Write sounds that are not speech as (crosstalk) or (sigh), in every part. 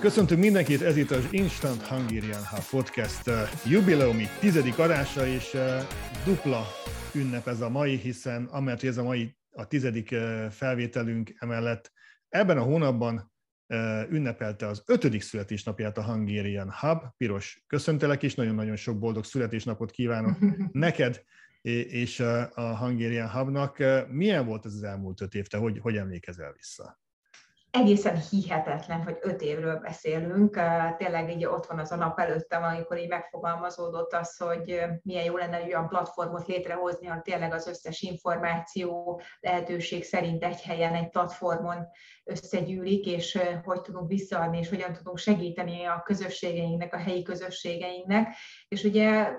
Köszöntünk mindenkit, ez itt az Instant Hungarian Hub Podcast uh, jubileumi tizedik adása, és uh, dupla ünnep ez a mai, hiszen amellett, hogy ez a mai a tizedik uh, felvételünk emellett ebben a hónapban ünnepelte az ötödik születésnapját a Hungarian Hub. Piros, köszöntelek is, nagyon-nagyon sok boldog születésnapot kívánok (laughs) neked és a Hungarian Hubnak. Milyen volt ez az elmúlt öt év, te hogy, hogy emlékezel vissza? Egészen hihetetlen, hogy öt évről beszélünk. Tényleg így ott van az a nap előttem, amikor így megfogalmazódott az, hogy milyen jó lenne egy olyan platformot létrehozni, ahol tényleg az összes információ lehetőség szerint egy helyen, egy platformon összegyűlik, és hogy tudunk visszaadni, és hogyan tudunk segíteni a közösségeinknek, a helyi közösségeinknek. És ugye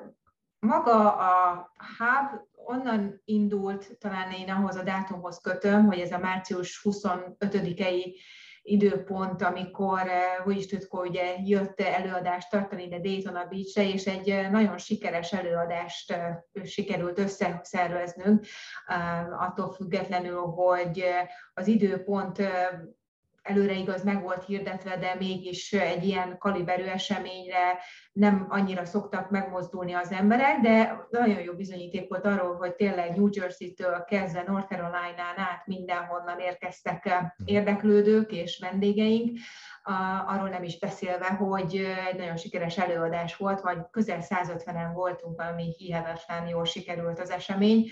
maga a hub onnan indult, talán én ahhoz a dátumhoz kötöm, hogy ez a március 25-i időpont, amikor is Tütko ugye jött előadást tartani ide Daytona Beach-re, és egy nagyon sikeres előadást sikerült összeszerveznünk, attól függetlenül, hogy az időpont előre igaz meg volt hirdetve, de mégis egy ilyen kaliberű eseményre nem annyira szoktak megmozdulni az emberek, de nagyon jó bizonyíték volt arról, hogy tényleg New Jersey-től kezdve North Carolina-n át mindenhonnan érkeztek érdeklődők és vendégeink, arról nem is beszélve, hogy egy nagyon sikeres előadás volt, vagy közel 150-en voltunk, ami hihetetlen jól sikerült az esemény.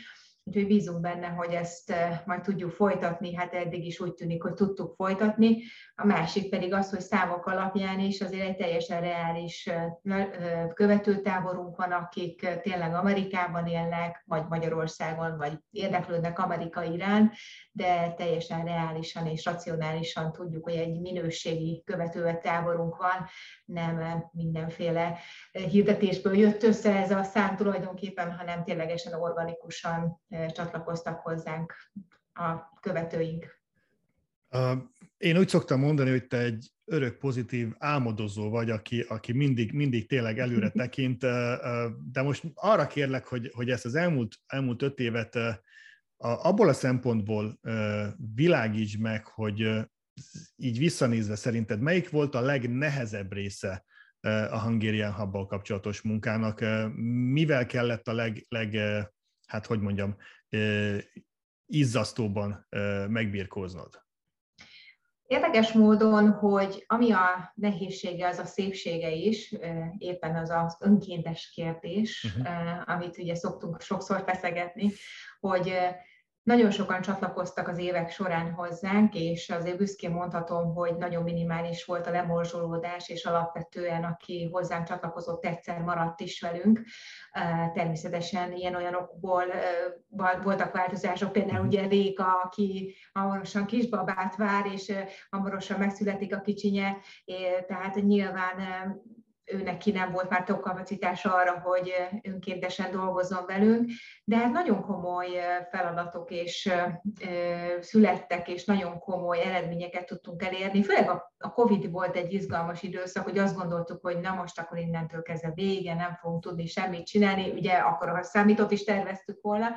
Úgyhogy bízunk benne, hogy ezt eh, majd tudjuk folytatni, hát eddig is úgy tűnik, hogy tudtuk folytatni. A másik pedig az, hogy számok alapján is azért egy teljesen reális eh, eh, követőtáborunk van, akik tényleg Amerikában élnek, vagy Magyarországon, vagy érdeklődnek Amerika irán, de teljesen reálisan és racionálisan tudjuk, hogy egy minőségi követőtáborunk van, nem mindenféle hirdetésből jött össze ez a szám tulajdonképpen, hanem ténylegesen organikusan csatlakoztak hozzánk a követőink. Én úgy szoktam mondani, hogy te egy örök pozitív álmodozó vagy, aki, aki mindig, mindig tényleg előre (laughs) tekint, de most arra kérlek, hogy, hogy ezt az elmúlt, elmúlt öt évet abból a szempontból világíts meg, hogy így visszanézve szerinted melyik volt a legnehezebb része a Hungarian hub kapcsolatos munkának? Mivel kellett a leg, leg hát hogy mondjam, izzasztóban megbírkóznod? Érdekes módon, hogy ami a nehézsége, az a szépsége is, éppen az az önkéntes kérdés, uh-huh. amit ugye szoktunk sokszor feszegetni, hogy nagyon sokan csatlakoztak az évek során hozzánk, és azért büszkén mondhatom, hogy nagyon minimális volt a lemorzsolódás, és alapvetően aki hozzánk csatlakozott egyszer maradt is velünk. Természetesen ilyen-olyanokból voltak változások, például ugye Réka, aki hamarosan kisbabát vár, és hamarosan megszületik a kicsinye, tehát nyilván ő neki nem volt már több kapacitása arra, hogy önkéntesen dolgozzon velünk, de hát nagyon komoly feladatok és születtek, és nagyon komoly eredményeket tudtunk elérni. Főleg a Covid volt egy izgalmas időszak, hogy azt gondoltuk, hogy na most akkor innentől kezdve vége, nem fogunk tudni semmit csinálni, ugye akkor a számított is terveztük volna.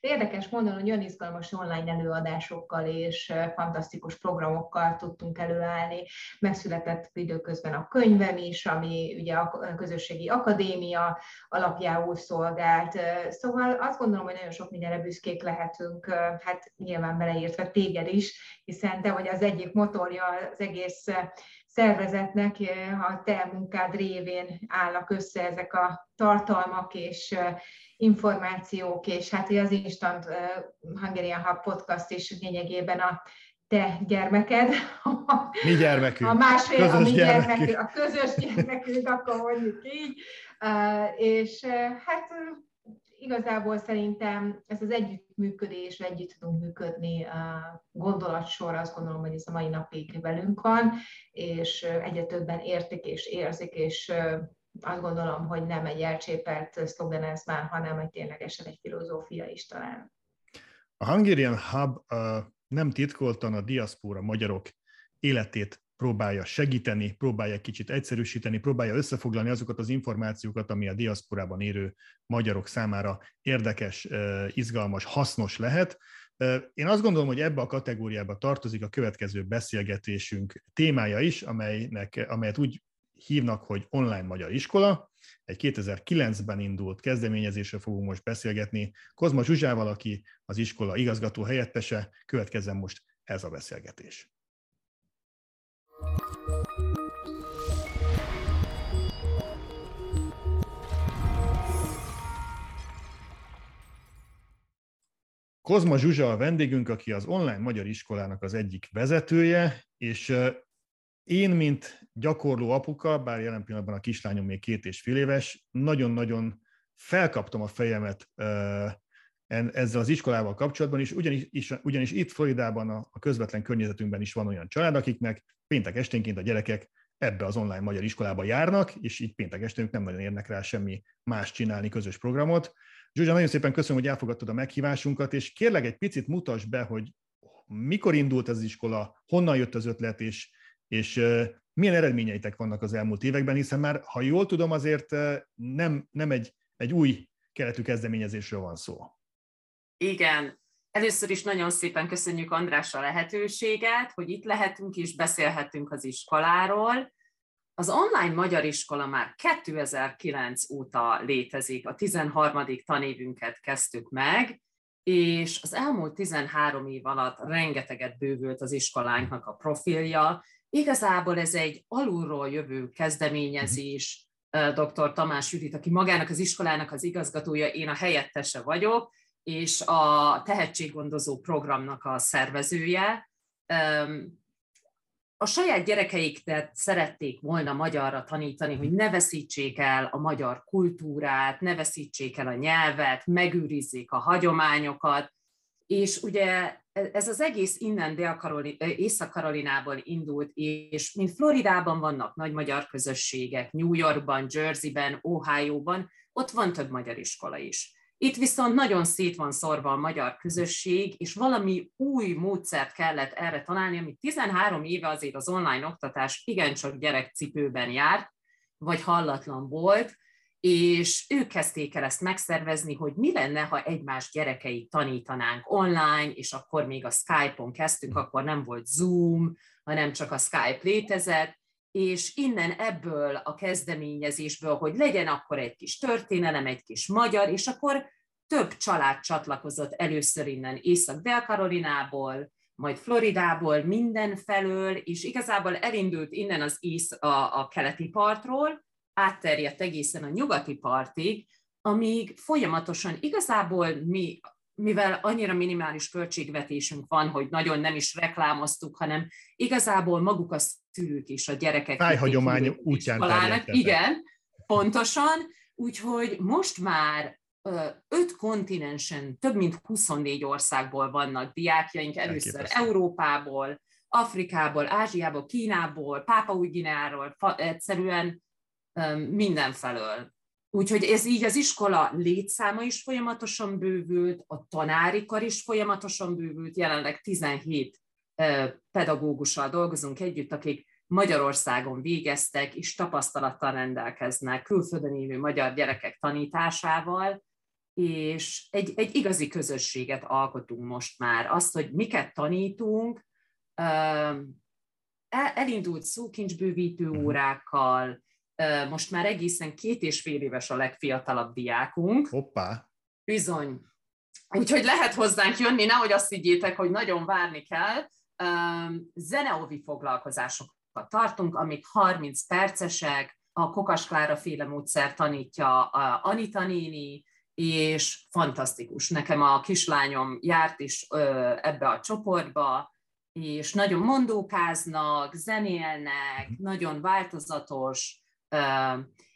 De érdekes mondani, hogy olyan izgalmas online előadásokkal és fantasztikus programokkal tudtunk előállni. Megszületett időközben a könyvem is, ami ugye a közösségi akadémia alapjául szolgált. Szóval azt gondolom, hogy nagyon sok mindenre büszkék lehetünk, hát nyilván beleértve téged is, hiszen te vagy az egyik motorja az egész szervezetnek, a te munkád révén állnak össze ezek a tartalmak és információk, és hát az Instant Hungarian Hub podcast is lényegében a te gyermeked. Mi gyermekünk. A másfél, közös a mi gyermekünk. gyermekünk, a közös gyermekünk, akkor mondjuk így. És hát igazából szerintem ez az együttműködés, együtt tudunk működni a gondolatsor, azt gondolom, hogy ez a mai napig velünk van, és egyre többen értik és érzik, és azt gondolom, hogy nem egy elcsépelt szlogen ez már, hanem egy ténylegesen egy filozófia is talán. A Hungarian Hub nem titkoltan a diaszpóra magyarok életét próbálja segíteni, próbálja kicsit egyszerűsíteni, próbálja összefoglalni azokat az információkat, ami a diaszporában érő magyarok számára érdekes, izgalmas, hasznos lehet. Én azt gondolom, hogy ebbe a kategóriába tartozik a következő beszélgetésünk témája is, amelynek, amelyet úgy hívnak, hogy online magyar iskola. Egy 2009-ben indult kezdeményezésről fogunk most beszélgetni. Kozma Zsuzsával, aki az iskola igazgató helyettese, következzen most ez a beszélgetés. Kozma Zsuzsa a vendégünk, aki az online magyar iskolának az egyik vezetője, és én, mint gyakorló apuka, bár jelen pillanatban a kislányom még két és fél éves, nagyon-nagyon felkaptam a fejemet ezzel az iskolával kapcsolatban, és ugyanis, ugyanis itt Floridában, a közvetlen környezetünkben is van olyan család, akiknek péntek esténként a gyerekek ebbe az online magyar iskolába járnak, és így péntek esténk nem nagyon érnek rá semmi más csinálni, közös programot. Zsuzsa, nagyon szépen köszönöm, hogy elfogadtad a meghívásunkat, és kérlek egy picit mutasd be, hogy mikor indult ez az iskola, honnan jött az ötlet, és, és milyen eredményeitek vannak az elmúlt években, hiszen már, ha jól tudom, azért nem, nem egy, egy új keretű kezdeményezésről van szó. Igen, Először is nagyon szépen köszönjük András a lehetőséget, hogy itt lehetünk és beszélhetünk az iskoláról. Az online magyar iskola már 2009 óta létezik, a 13. tanévünket kezdtük meg, és az elmúlt 13 év alatt rengeteget bővült az iskolánknak a profilja. Igazából ez egy alulról jövő kezdeményezés, dr. Tamás Judit, aki magának az iskolának az igazgatója, én a helyettese vagyok, és a tehetséggondozó programnak a szervezője a saját gyerekeiket szerették volna magyarra tanítani, hogy ne veszítsék el a magyar kultúrát, ne veszítsék el a nyelvet, megőrizzék a hagyományokat, és ugye ez az egész innen Észak-Karolinából indult, és mint Floridában vannak nagy magyar közösségek, New Yorkban, Jerseyben, Ohio-ban, ott van több magyar iskola is. Itt viszont nagyon szét van szorva a magyar közösség, és valami új módszert kellett erre találni, ami 13 éve azért az online oktatás igencsak gyerekcipőben járt, vagy hallatlan volt, és ők kezdték el ezt megszervezni, hogy mi lenne, ha egymás gyerekeit tanítanánk online, és akkor még a Skype-on kezdtünk, akkor nem volt Zoom, hanem csak a Skype létezett, és innen ebből a kezdeményezésből, hogy legyen akkor egy kis történelem, egy kis magyar, és akkor több család csatlakozott először innen Észak-Dél-Karolinából, majd Floridából, mindenfelől, és igazából elindult innen az ész, a, a keleti partról, átterjedt egészen a nyugati partig, amíg folyamatosan igazából mi mivel annyira minimális költségvetésünk van, hogy nagyon nem is reklámoztuk, hanem igazából maguk a szülők és a gyerekek. Tájhagyomány útján Igen, pontosan. Úgyhogy most már öt kontinensen, több mint 24 országból vannak diákjaink, először Elképesztő. Európából, Afrikából, Ázsiából, Kínából, Pápa új egyszerűen mindenfelől. Úgyhogy ez így az iskola létszáma is folyamatosan bővült, a tanári kar is folyamatosan bővült, jelenleg 17 pedagógussal dolgozunk együtt, akik Magyarországon végeztek és tapasztalattal rendelkeznek külföldön élő magyar gyerekek tanításával, és egy, egy igazi közösséget alkotunk most már. Azt, hogy miket tanítunk, elindult szókincsbővítő órákkal, most már egészen két és fél éves a legfiatalabb diákunk. Hoppá! Bizony. Úgyhogy lehet hozzánk jönni, nehogy azt higgyétek, hogy nagyon várni kell. Zeneovi foglalkozásokat tartunk, amik 30 percesek, a Kokas Klára féle módszer tanítja a Anita néni, és fantasztikus. Nekem a kislányom járt is ebbe a csoportba, és nagyon mondókáznak, zenélnek, mhm. nagyon változatos,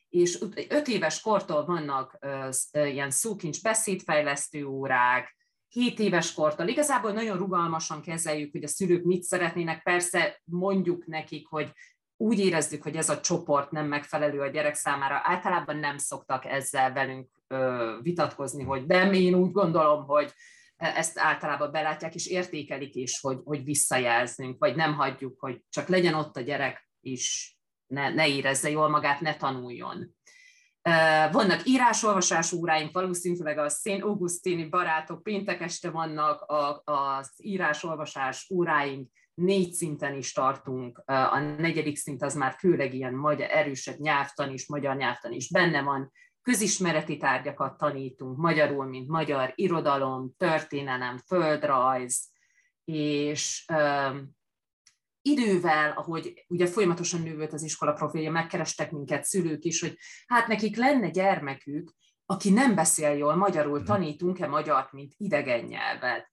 és öt éves kortól vannak ilyen szókincs beszédfejlesztő órák, 7 éves kortól. Igazából nagyon rugalmasan kezeljük, hogy a szülők mit szeretnének. Persze mondjuk nekik, hogy úgy érezzük, hogy ez a csoport nem megfelelő a gyerek számára. Általában nem szoktak ezzel velünk vitatkozni, hogy de én úgy gondolom, hogy ezt általában belátják és értékelik is, hogy, hogy visszajelznünk, vagy nem hagyjuk, hogy csak legyen ott a gyerek is, ne, ne érezze jól magát, ne tanuljon. Vannak írásolvasás óráink, valószínűleg a Szén Augustini barátok péntek este vannak a, az írásolvasás óráink, négy szinten is tartunk. A negyedik szint az már főleg ilyen magyar, erősebb nyelvtan is, magyar nyelvtan is benne van. Közismereti tárgyakat tanítunk magyarul, mint magyar irodalom, történelem, földrajz, és idővel, ahogy ugye folyamatosan nővült az iskola profilja, megkerestek minket szülők is, hogy hát nekik lenne gyermekük, aki nem beszél jól magyarul, mhm. tanítunk-e magyart, mint idegen nyelvet.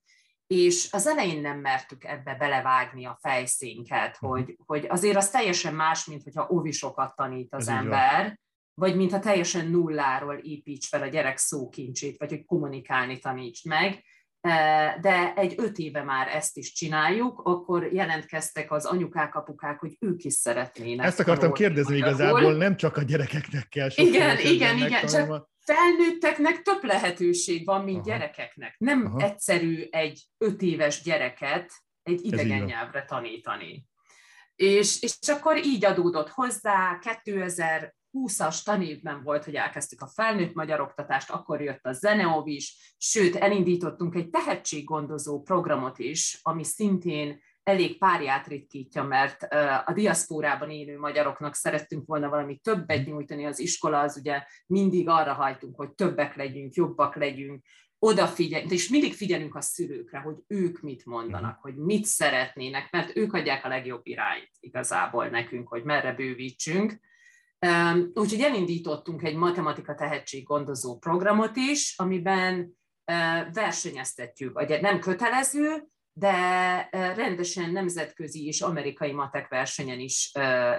És az elején nem mertük ebbe belevágni a fejszénket, mhm. hogy, hogy azért az teljesen más, mint hogyha ovisokat tanít az Ez ember, vagy mintha teljesen nulláról építs fel a gyerek szókincsét, vagy hogy kommunikálni taníts meg de egy öt éve már ezt is csináljuk, akkor jelentkeztek az anyukák, apukák, hogy ők is szeretnének. Ezt akartam kérdezni igazából, nem csak a gyerekeknek kell. Igen, igen, igen, csak felnőtteknek több lehetőség van, mint Aha. gyerekeknek. Nem Aha. egyszerű egy öt éves gyereket egy idegen nyelvre tanítani. És, és akkor így adódott hozzá 2000 20-as tanévben volt, hogy elkezdtük a felnőtt magyar oktatást, akkor jött a Zeneov is, sőt, elindítottunk egy tehetséggondozó programot is, ami szintén elég párját ritkítja, mert a diaszpórában élő magyaroknak szerettünk volna valami többet nyújtani, az iskola az ugye mindig arra hajtunk, hogy többek legyünk, jobbak legyünk, odafigyeljünk, és mindig figyelünk a szülőkre, hogy ők mit mondanak, hogy mit szeretnének, mert ők adják a legjobb irányt igazából nekünk, hogy merre bővítsünk Úgyhogy elindítottunk egy matematika tehetség gondozó programot is, amiben versenyeztetjük, ugye nem kötelező, de rendesen nemzetközi és amerikai matek versenyen is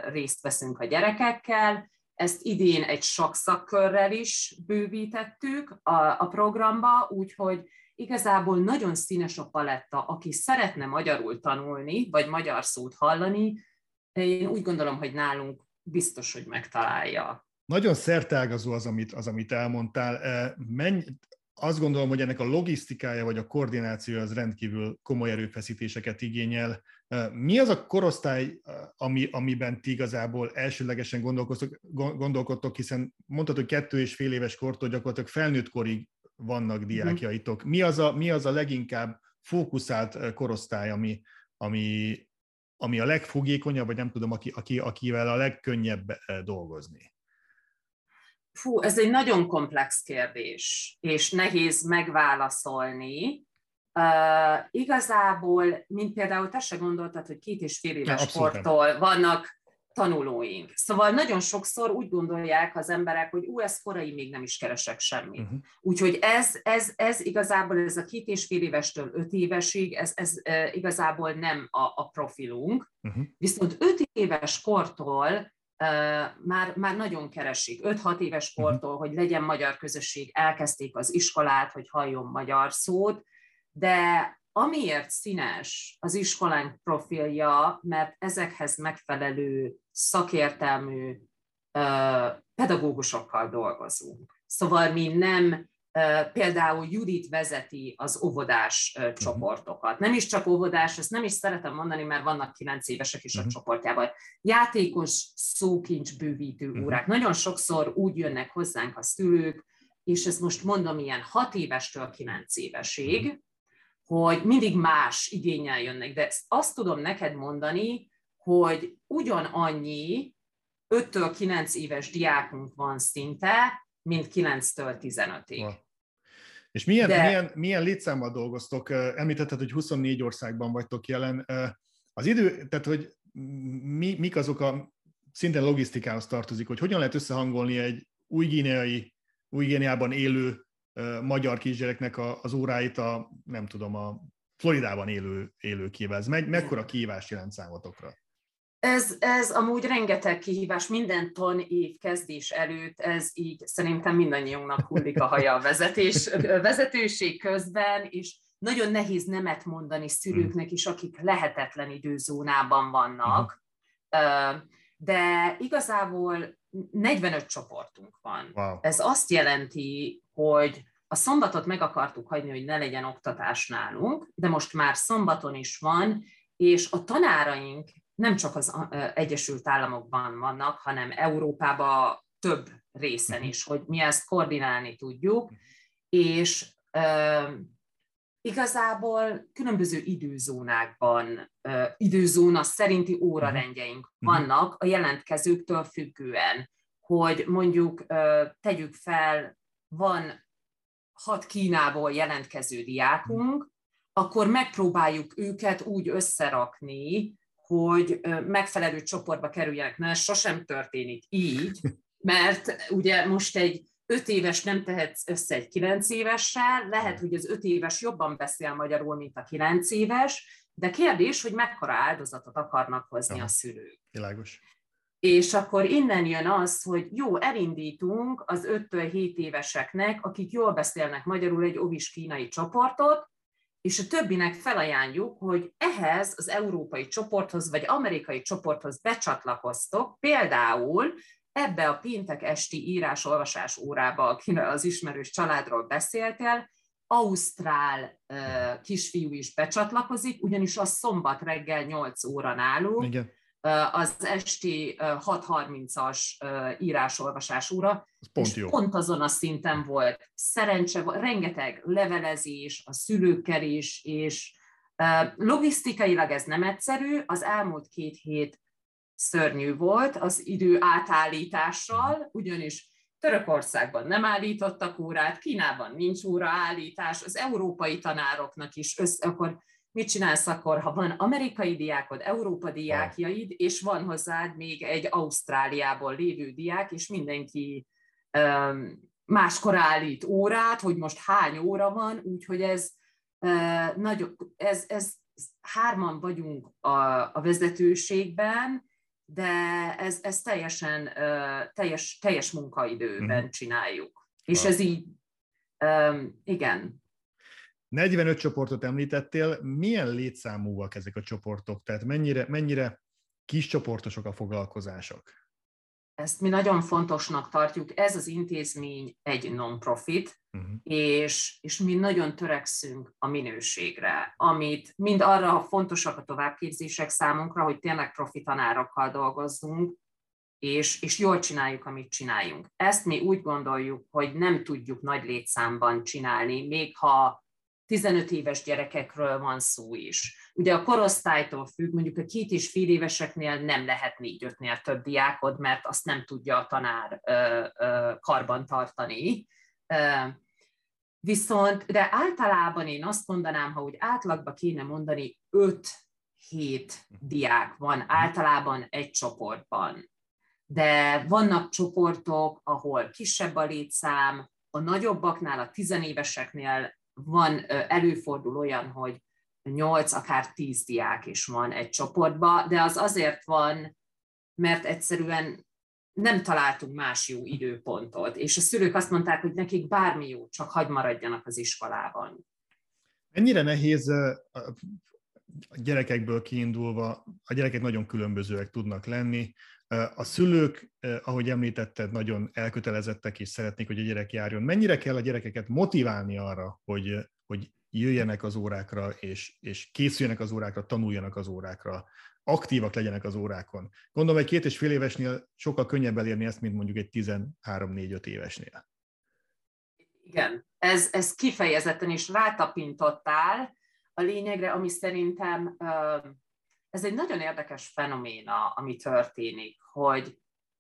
részt veszünk a gyerekekkel. Ezt idén egy sakszakkörrel is bővítettük a, a programba, úgyhogy igazából nagyon színes a paletta, aki szeretne magyarul tanulni, vagy magyar szót hallani, én úgy gondolom, hogy nálunk biztos, hogy megtalálja. Nagyon szertágazó az, amit, az, amit elmondtál. E, menj, azt gondolom, hogy ennek a logisztikája vagy a koordinációja az rendkívül komoly erőfeszítéseket igényel. E, mi az a korosztály, ami, amiben ti igazából elsőlegesen gondolkodtok, gondolkodtok, hiszen mondtad, hogy kettő és fél éves kortól gyakorlatilag felnőtt korig vannak mhm. diákjaitok. Mi az a, mi az a leginkább fókuszált e, korosztály, ami, ami, ami a legfogékonyabb, vagy nem tudom, aki, aki, akivel a legkönnyebb eh, dolgozni? Fú, ez egy nagyon komplex kérdés, és nehéz megválaszolni. Uh, igazából, mint például te se gondoltad, hogy két és fél éves kortól vannak tanulóink. Szóval nagyon sokszor úgy gondolják az emberek, hogy ú, ez korai, még nem is keresek semmit. Uh-huh. Úgyhogy ez, ez, ez igazából, ez a két és fél évestől öt évesig, ez, ez e, igazából nem a, a profilunk. Uh-huh. Viszont öt éves kortól e, már, már nagyon keresik. 5-6 éves mhm. kortól, uh-huh. hogy legyen magyar közösség, elkezdték az iskolát, hogy halljon magyar szót, de amiért színes az iskolánk profilja, mert ezekhez megfelelő szakértelmű pedagógusokkal dolgozunk. Szóval mi nem, például Judit vezeti az óvodás mhm. csoportokat. Nem is csak óvodás, ezt nem is szeretem mondani, mert vannak kilenc évesek is a uh-huh. csoportjában. Játékos szókincs bővítő uh-huh. órák. Nagyon sokszor úgy jönnek hozzánk a szülők, és ezt most mondom ilyen hat évestől kilenc évesig, hogy mindig más igényel jönnek, de azt tudom neked mondani, hogy ugyanannyi 5-től 9 éves diákunk van szinte, mint 9-től 15-ig. És milyen, De... milyen, milyen létszámmal dolgoztok? Említetted, hogy 24 országban vagytok jelen. Az idő, tehát hogy mi, mik azok a szinte logisztikához tartozik, hogy hogyan lehet összehangolni egy új gíneai, új Gíneában élő magyar kisgyereknek az óráit a, nem tudom, a Floridában élő, élőkével. Ez meg, mekkora kihívás jelent számotokra? Ez, ez amúgy rengeteg kihívás, minden ton év kezdés előtt, ez így szerintem mindannyiunknak hullik a haja a vezetés, vezetőség közben, és nagyon nehéz nemet mondani szülőknek is, akik lehetetlen időzónában vannak. De igazából 45 csoportunk van. Wow. Ez azt jelenti, hogy a szombatot meg akartuk hagyni, hogy ne legyen oktatás nálunk, de most már szombaton is van, és a tanáraink nem csak az Egyesült Államokban vannak, hanem Európában több részen is, hogy mi ezt koordinálni tudjuk, és igazából különböző időzónákban, időzóna szerinti órarendjeink mhm. vannak a jelentkezőktől függően, hogy mondjuk tegyük fel, van hat Kínából jelentkező diákunk, akkor megpróbáljuk őket úgy összerakni, hogy megfelelő csoportba kerüljenek. Na, ez sosem történik így, mert ugye most egy öt éves nem tehetsz össze egy kilenc évessel, lehet, hogy az öt éves jobban beszél magyarul, mint a kilenc éves, de kérdés, hogy mekkora áldozatot akarnak hozni Aha, a szülők. Világos. És akkor innen jön az, hogy jó, elindítunk az 5-től 7 éveseknek, akik jól beszélnek magyarul egy ovis kínai csoportot, és a többinek felajánljuk, hogy ehhez az európai csoporthoz vagy amerikai csoporthoz becsatlakoztok, például ebbe a péntek esti írás-olvasás órába, akinek az ismerős családról beszéltél, Ausztrál uh, kisfiú is becsatlakozik, ugyanis az szombat reggel 8 óra nálunk, Igen. Az esti uh, 6.30-as uh, írás-olvasás óra, pont és jó. pont azon a szinten volt. Szerencse, rengeteg levelezés a szülőkkel is, és logisztikailag ez nem egyszerű, az elmúlt két hét szörnyű volt az idő átállítással, ugyanis Törökországban nem állítottak órát, Kínában nincs óraállítás, az európai tanároknak is, össze, akkor mit csinálsz akkor, ha van amerikai diákod, Európa diákjaid, és van hozzád még egy Ausztráliából lévő diák, és mindenki um, máskor állít órát, hogy most hány óra van, úgyhogy ez, uh, nagyon, ez, ez hárman vagyunk a, a vezetőségben, de ez, ez teljesen teljes, teljes munkaidőben mm. csináljuk. És ez így, um, igen. 45 csoportot említettél, milyen létszámúak ezek a csoportok? Tehát mennyire, mennyire kis csoportosok a foglalkozások? ezt mi nagyon fontosnak tartjuk, ez az intézmény egy non-profit, uh-huh. és, és mi nagyon törekszünk a minőségre, amit mind arra fontosak a továbbképzések számunkra, hogy tényleg profi tanárokkal dolgozzunk, és, és jól csináljuk, amit csináljunk. Ezt mi úgy gondoljuk, hogy nem tudjuk nagy létszámban csinálni, még ha 15 éves gyerekekről van szó is. Ugye a korosztálytól függ, mondjuk a két és fél éveseknél nem lehet négy-ötnél több diákod, mert azt nem tudja a tanár ö, ö, karban tartani. Ö, viszont, de általában én azt mondanám, ha úgy átlagba kéne mondani, 5-7 diák van általában egy csoportban. De vannak csoportok, ahol kisebb a létszám, a nagyobbaknál, a tizenéveseknél van, előfordul olyan, hogy 8, akár 10 diák is van egy csoportba, de az azért van, mert egyszerűen nem találtunk más jó időpontot, és a szülők azt mondták, hogy nekik bármi jó, csak hagy maradjanak az iskolában. Ennyire nehéz a gyerekekből kiindulva, a gyerekek nagyon különbözőek tudnak lenni, a szülők, ahogy említetted, nagyon elkötelezettek és szeretnék, hogy a gyerek járjon. Mennyire kell a gyerekeket motiválni arra, hogy, hogy jöjjenek az órákra, és, és készüljenek az órákra, tanuljanak az órákra, aktívak legyenek az órákon. Gondolom, egy két és fél évesnél sokkal könnyebb elérni ezt, mint mondjuk egy 13-4-5 évesnél. Igen, ez, ez kifejezetten is rátapintottál a lényegre, ami szerintem ez egy nagyon érdekes fenoména, ami történik, hogy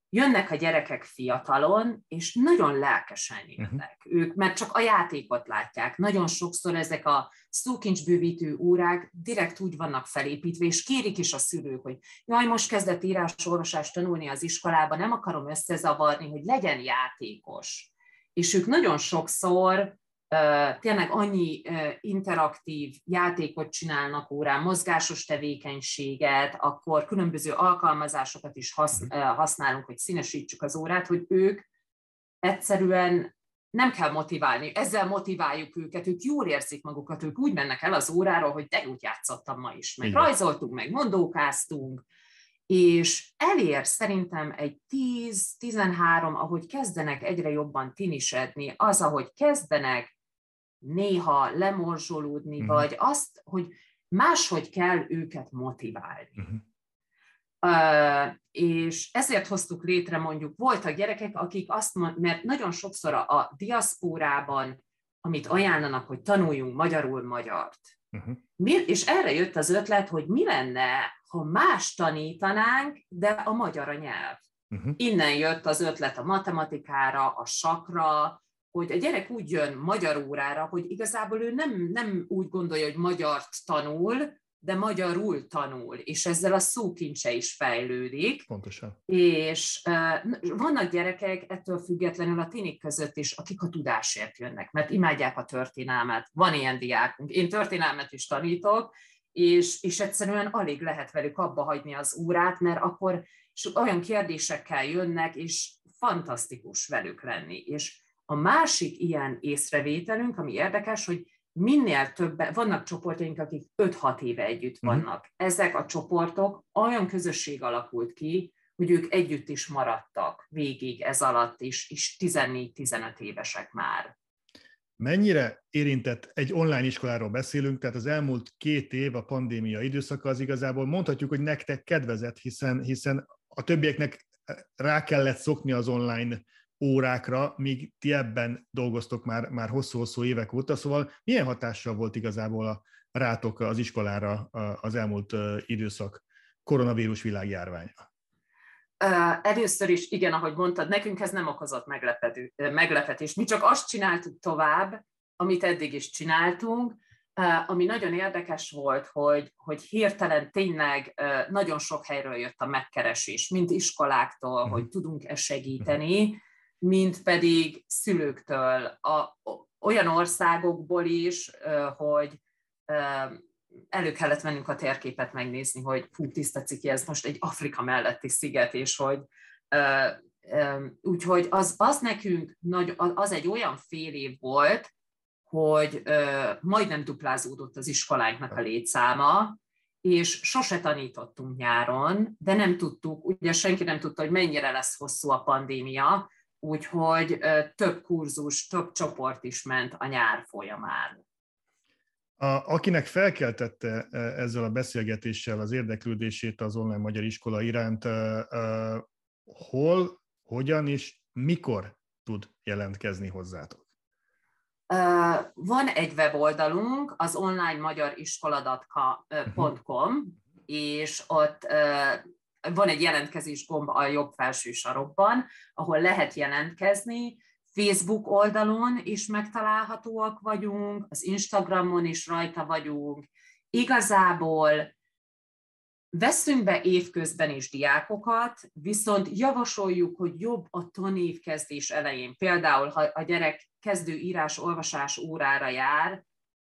jönnek a gyerekek fiatalon, és nagyon lelkesen mhm. jönnek uh-huh. ők, mert csak a játékot látják. Nagyon sokszor ezek a szókincsbővítő órák direkt úgy vannak felépítve, és kérik is a szülők, hogy jaj, most kezdett írás-olvasást tanulni az iskolába, nem akarom összezavarni, hogy legyen játékos. És ők nagyon sokszor tényleg annyi interaktív játékot csinálnak órán, mozgásos tevékenységet, akkor különböző alkalmazásokat is mhm. használunk, hogy színesítsük az órát, hogy ők egyszerűen nem kell motiválni, ezzel motiváljuk őket, ők jól érzik magukat, ők úgy mennek el az óráról, hogy de úgy játszottam ma is, meg Igen. rajzoltunk, meg mondókáztunk, és elér szerintem egy 10-13, ahogy kezdenek egyre jobban tinisedni, az, ahogy kezdenek néha lemorzsolódni, uh-huh. vagy azt, hogy máshogy kell őket motiválni. Uh-huh. és ezért hoztuk létre mondjuk, voltak gyerekek, akik azt mondják, mert nagyon sokszor a, a diaszpórában, amit ajánlanak, hogy tanuljunk magyarul magyart, uh-huh. mi, és erre jött az ötlet, hogy mi lenne, ha más tanítanánk, de a magyar a nyelv. Uh-huh. Innen jött az ötlet a matematikára, a sakra, hogy a gyerek úgy jön magyar órára, hogy igazából ő nem, nem úgy gondolja, hogy magyart tanul, de magyarul tanul, és ezzel a szókincse is fejlődik. Pontosan. És uh, vannak gyerekek ettől függetlenül a tinik között is, akik a tudásért jönnek, mert imádják a történelmet. Van ilyen diákunk. Én történelmet is tanítok, és, és egyszerűen alig lehet velük abba hagyni az órát, mert akkor olyan kérdésekkel jönnek, és fantasztikus velük lenni. És a másik ilyen észrevételünk, ami érdekes, hogy minél többen, vannak csoportjaink, akik 5-6 éve együtt mhm. vannak. Ezek a csoportok olyan közösség alakult ki, hogy ők együtt is maradtak végig ez alatt is, és 14-15 évesek már. Mennyire érintett egy online iskoláról beszélünk, tehát az elmúlt két év a pandémia időszaka az igazából mondhatjuk, hogy nektek kedvezett, hiszen, hiszen a többieknek rá kellett szokni az online órákra, míg ti ebben dolgoztok már, már hosszú-hosszú évek óta, szóval milyen hatással volt igazából a rátok az iskolára az elmúlt időszak koronavírus világjárványa? Először is, igen, ahogy mondtad, nekünk ez nem okozott meglepetés. Mi csak azt csináltuk tovább, amit eddig is csináltunk, ami nagyon érdekes volt, hogy, hogy hirtelen tényleg nagyon sok helyről jött a megkeresés, mind iskoláktól, uh-huh. hogy tudunk-e segíteni, mint pedig szülőktől, a, olyan országokból is, hogy elő kellett vennünk a térképet megnézni, hogy fú, tiszta ciki, ez most egy Afrika melletti sziget, és hogy úgyhogy az, az nekünk nagy, az egy olyan fél év volt, hogy majdnem duplázódott az iskolánknak a létszáma, és sose tanítottunk nyáron, de nem tudtuk, ugye senki nem tudta, hogy mennyire lesz hosszú a pandémia, úgyhogy több kurzus, több csoport is ment a nyár folyamán. A, akinek felkeltette ezzel a beszélgetéssel az érdeklődését az online magyar iskola iránt, hol, hogyan és mikor tud jelentkezni hozzátok? Van egy weboldalunk, az online magyar iskoladatka.com, és ott van egy jelentkezés gomb a jobb felső sarokban, ahol lehet jelentkezni, Facebook oldalon is megtalálhatóak vagyunk, az Instagramon is rajta vagyunk. Igazából Veszünk be évközben is diákokat, viszont javasoljuk, hogy jobb a tanévkezdés elején. Például, ha a gyerek kezdő írás-olvasás órára jár,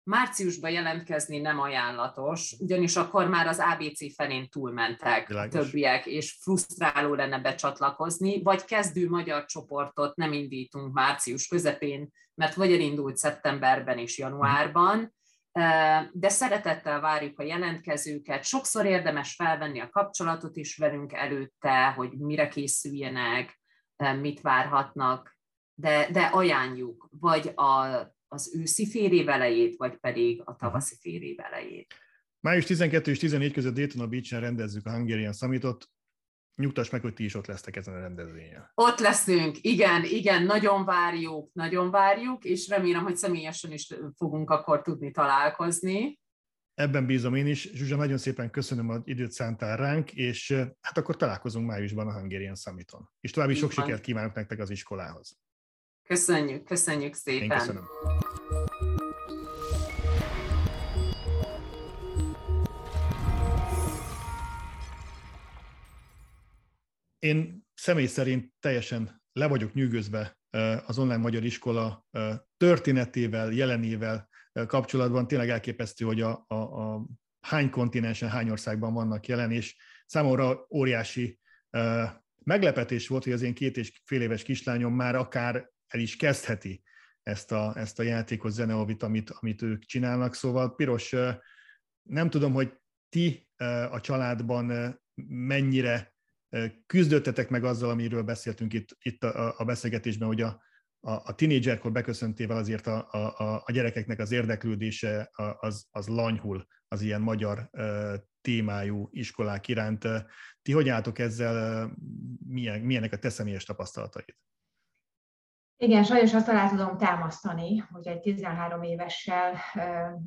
márciusban jelentkezni nem ajánlatos, ugyanis akkor már az ABC felén túlmentek Világos. többiek, és frusztráló lenne becsatlakozni, vagy kezdő magyar csoportot nem indítunk március közepén, mert vagy elindult szeptemberben és januárban, de szeretettel várjuk a jelentkezőket. Sokszor érdemes felvenni a kapcsolatot is velünk előtte, hogy mire készüljenek, mit várhatnak, de, de ajánljuk, vagy a, az őszi fél év elejét, vagy pedig a tavaszi fél év elejét. Május 12 és 14 között Daytona Beach-en rendezzük a Hungarian Summitot nyugtass meg, hogy ti is ott lesztek ezen a rendezvényen. Ott leszünk, igen, igen, nagyon várjuk, nagyon várjuk, és remélem, hogy személyesen is fogunk akkor tudni találkozni. Ebben bízom én is. Zsuzsa, nagyon szépen köszönöm, hogy időt szántál ránk, és hát akkor találkozunk májusban a Hungarian Summiton. És további sok sikert kívánok nektek az iskolához. Köszönjük, köszönjük szépen. Én köszönöm. Én személy szerint teljesen le vagyok nyűgözve az online magyar iskola történetével, jelenével kapcsolatban. Tényleg elképesztő, hogy a, a, a hány kontinensen, hány országban vannak jelen, és számomra óriási meglepetés volt, hogy az én két és fél éves kislányom már akár el is kezdheti ezt a, ezt a játékot, zeneovit, amit, amit ők csinálnak. Szóval Piros, nem tudom, hogy ti a családban mennyire küzdöttetek meg azzal, amiről beszéltünk itt, itt a, a beszélgetésben, hogy a, a, a tinédzserkor beköszöntével azért a, a, a gyerekeknek az érdeklődése az, az lanyhul az ilyen magyar témájú iskolák iránt. Ti hogy álltok ezzel, milyen, milyenek a te személyes tapasztalataid? Igen, sajnos azt alá tudom támasztani, hogy egy 13 évessel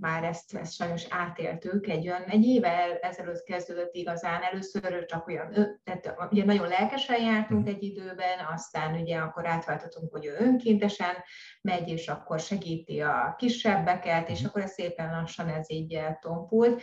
már ezt, ezt sajnos átéltük. Egy, olyan, egy éve ezelőtt kezdődött igazán, először csak olyan, tehát ugye nagyon lelkesen jártunk egy időben, aztán ugye akkor átváltottunk, hogy ő önkéntesen megy, és akkor segíti a kisebbeket, és mhm. akkor ez szépen lassan ez így tompult.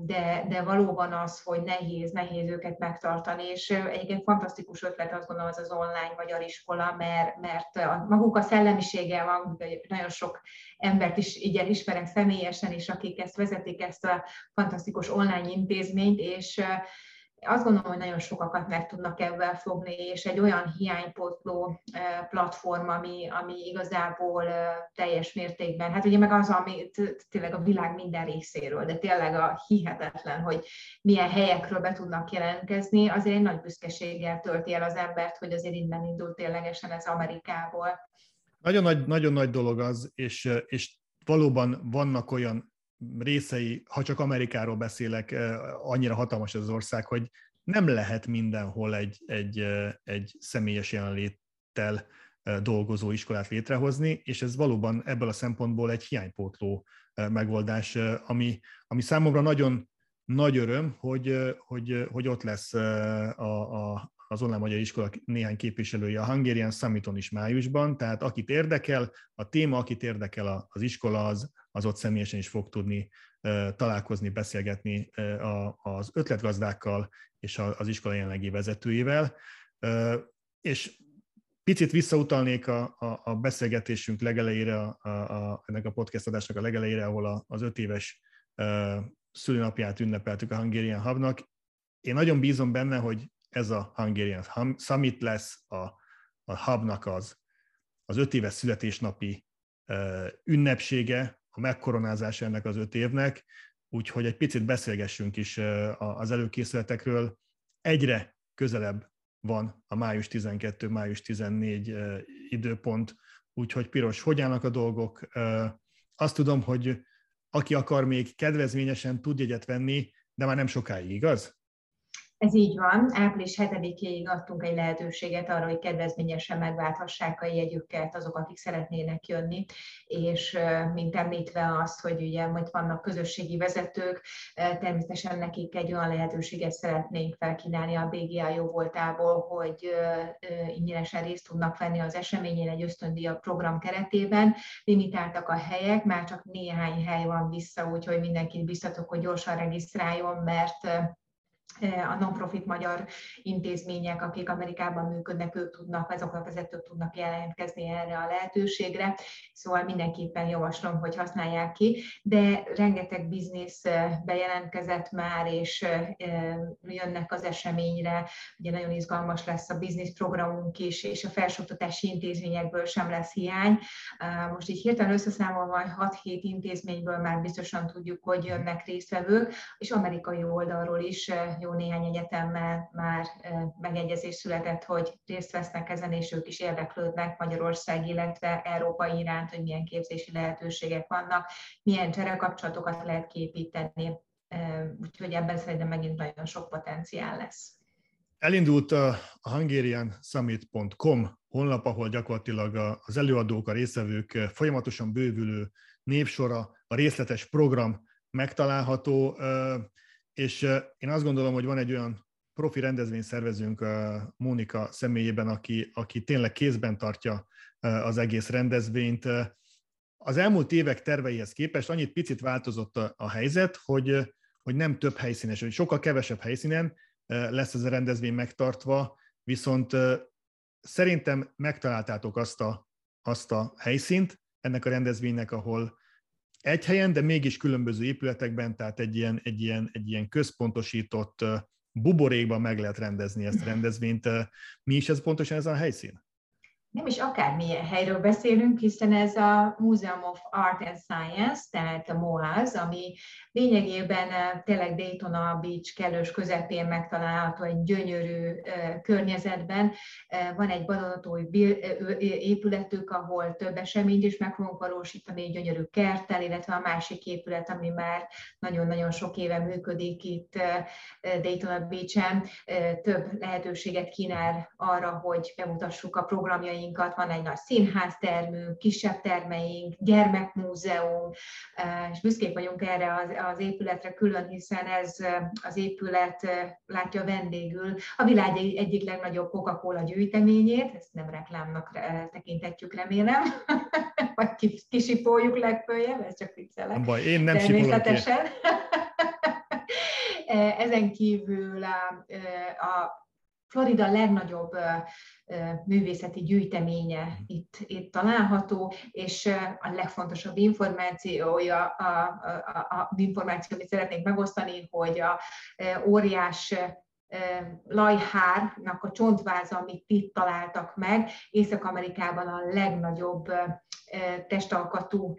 De, de valóban az, hogy nehéz, nehéz őket megtartani, és egyébként fantasztikus ötlet azt gondolom az az online magyar iskola, mert, mert a, maguk a szellemisége van, nagyon sok embert is így ismerek személyesen is, akik ezt vezetik, ezt a fantasztikus online intézményt, és azt gondolom, hogy nagyon sokakat meg tudnak ebben fogni, és egy olyan hiánypótló platform, ami, ami igazából teljes mértékben, hát ugye meg az, ami tényleg a világ minden részéről, de tényleg a hihetetlen, hogy milyen helyekről be tudnak jelentkezni, azért egy nagy büszkeséggel tölti el az embert, hogy azért innen indult ténylegesen ez Amerikából. Nagyon nagy, nagyon nagy dolog az, és, és valóban vannak olyan részei, ha csak Amerikáról beszélek, annyira hatalmas az ország, hogy nem lehet mindenhol egy, egy, egy személyes jelenléttel dolgozó iskolát létrehozni, és ez valóban ebből a szempontból egy hiánypótló megoldás, ami, ami számomra nagyon nagy öröm, hogy, hogy, hogy ott lesz a, a, az online magyar iskola néhány képviselője a Hungarian Summiton is májusban, tehát akit érdekel, a téma, akit érdekel az iskola, az, az ott személyesen is fog tudni találkozni, beszélgetni az ötletgazdákkal és az iskola jelenlegi vezetőjével. És picit visszautalnék a, a, a beszélgetésünk legelejére, a, a, ennek a podcast adásnak a legelejére, ahol a, az öt éves szülőnapját ünnepeltük a Hungarian Hubnak. Én nagyon bízom benne, hogy ez a Hungarian Summit lesz a, a Hubnak az, az öt éves születésnapi ünnepsége, a megkoronázás ennek az öt évnek, úgyhogy egy picit beszélgessünk is az előkészületekről. Egyre közelebb van a május 12, május 14 időpont, úgyhogy Piros, hogy állnak a dolgok? Azt tudom, hogy aki akar még kedvezményesen tud jegyet venni, de már nem sokáig, igaz? Ez így van. Április 7-ig adtunk egy lehetőséget arra, hogy kedvezményesen megválthassák a jegyüket azok, akik szeretnének jönni, és mint említve azt, hogy ugye majd vannak közösségi vezetők, természetesen nekik egy olyan lehetőséget szeretnénk felkínálni a BGA jó voltából, hogy ingyenesen részt tudnak venni az eseményén egy ösztöndíja program keretében. Limitáltak a helyek, már csak néhány hely van vissza, úgyhogy mindenkit biztatok, hogy gyorsan regisztráljon, mert a non-profit magyar intézmények, akik Amerikában működnek, ők tudnak, azok a vezetők tudnak jelentkezni erre a lehetőségre, szóval mindenképpen javaslom, hogy használják ki, de rengeteg biznisz bejelentkezett már, és jönnek az eseményre, ugye nagyon izgalmas lesz a biznisz programunk is, és a felsőoktatási intézményekből sem lesz hiány. Most így hirtelen összeszámolva 6-7 intézményből már biztosan tudjuk, hogy jönnek résztvevők, és amerikai oldalról is jó néhány egyetemmel már megegyezés született, hogy részt vesznek ezen, és ők is érdeklődnek Magyarország, illetve Európa iránt, hogy milyen képzési lehetőségek vannak, milyen cserekapcsolatokat lehet képíteni, úgyhogy ebben szerintem megint nagyon sok potenciál lesz. Elindult a hungariansummit.com honlap, ahol gyakorlatilag az előadók, a részvevők folyamatosan bővülő népsora, a részletes program megtalálható és én azt gondolom, hogy van egy olyan profi rendezvényszervezőnk Mónika személyében, aki, aki tényleg kézben tartja az egész rendezvényt. Az elmúlt évek terveihez képest annyit picit változott a helyzet, hogy, hogy nem több helyszínes, hogy sokkal kevesebb helyszínen lesz ez a rendezvény megtartva, viszont szerintem megtaláltátok azt a, azt a helyszínt ennek a rendezvénynek, ahol, egy helyen, de mégis különböző épületekben, tehát egy ilyen, egy ilyen, egy ilyen központosított buborékban meg lehet rendezni ezt a rendezvényt. Mi is ez pontosan ez a helyszín? Nem is akármilyen helyről beszélünk, hiszen ez a Museum of Art and Science, tehát a MOAS, ami lényegében eh, tényleg Daytona Beach kellős közepén megtalálható egy gyönyörű eh, környezetben. Eh, van egy vadonatúj épületük, ahol több eseményt is meg fogunk valósítani, egy gyönyörű kerttel, illetve a másik épület, ami már nagyon-nagyon sok éve működik itt Daytona Beach-en, több lehetőséget kínál arra, hogy bemutassuk a programjainkat, termeink, van egy nagy színháztermünk, kisebb termeink, gyermekmúzeum, és büszkék vagyunk erre az, az épületre külön, hiszen ez az épület látja vendégül a világ egyik legnagyobb Coca-Cola gyűjteményét, ezt nem reklámnak tekintetjük, remélem, (laughs) vagy kisipoljuk legfőjebb, ez csak viccelek. Baj, én nem Természetesen. (laughs) Ezen kívül a, a Florida legnagyobb művészeti gyűjteménye itt, itt található, és a legfontosabb információja, a, a, a, a információ, amit szeretnénk megosztani, hogy a óriás lajhárnak a csontváza, amit itt találtak meg, Észak-Amerikában a legnagyobb testalkatú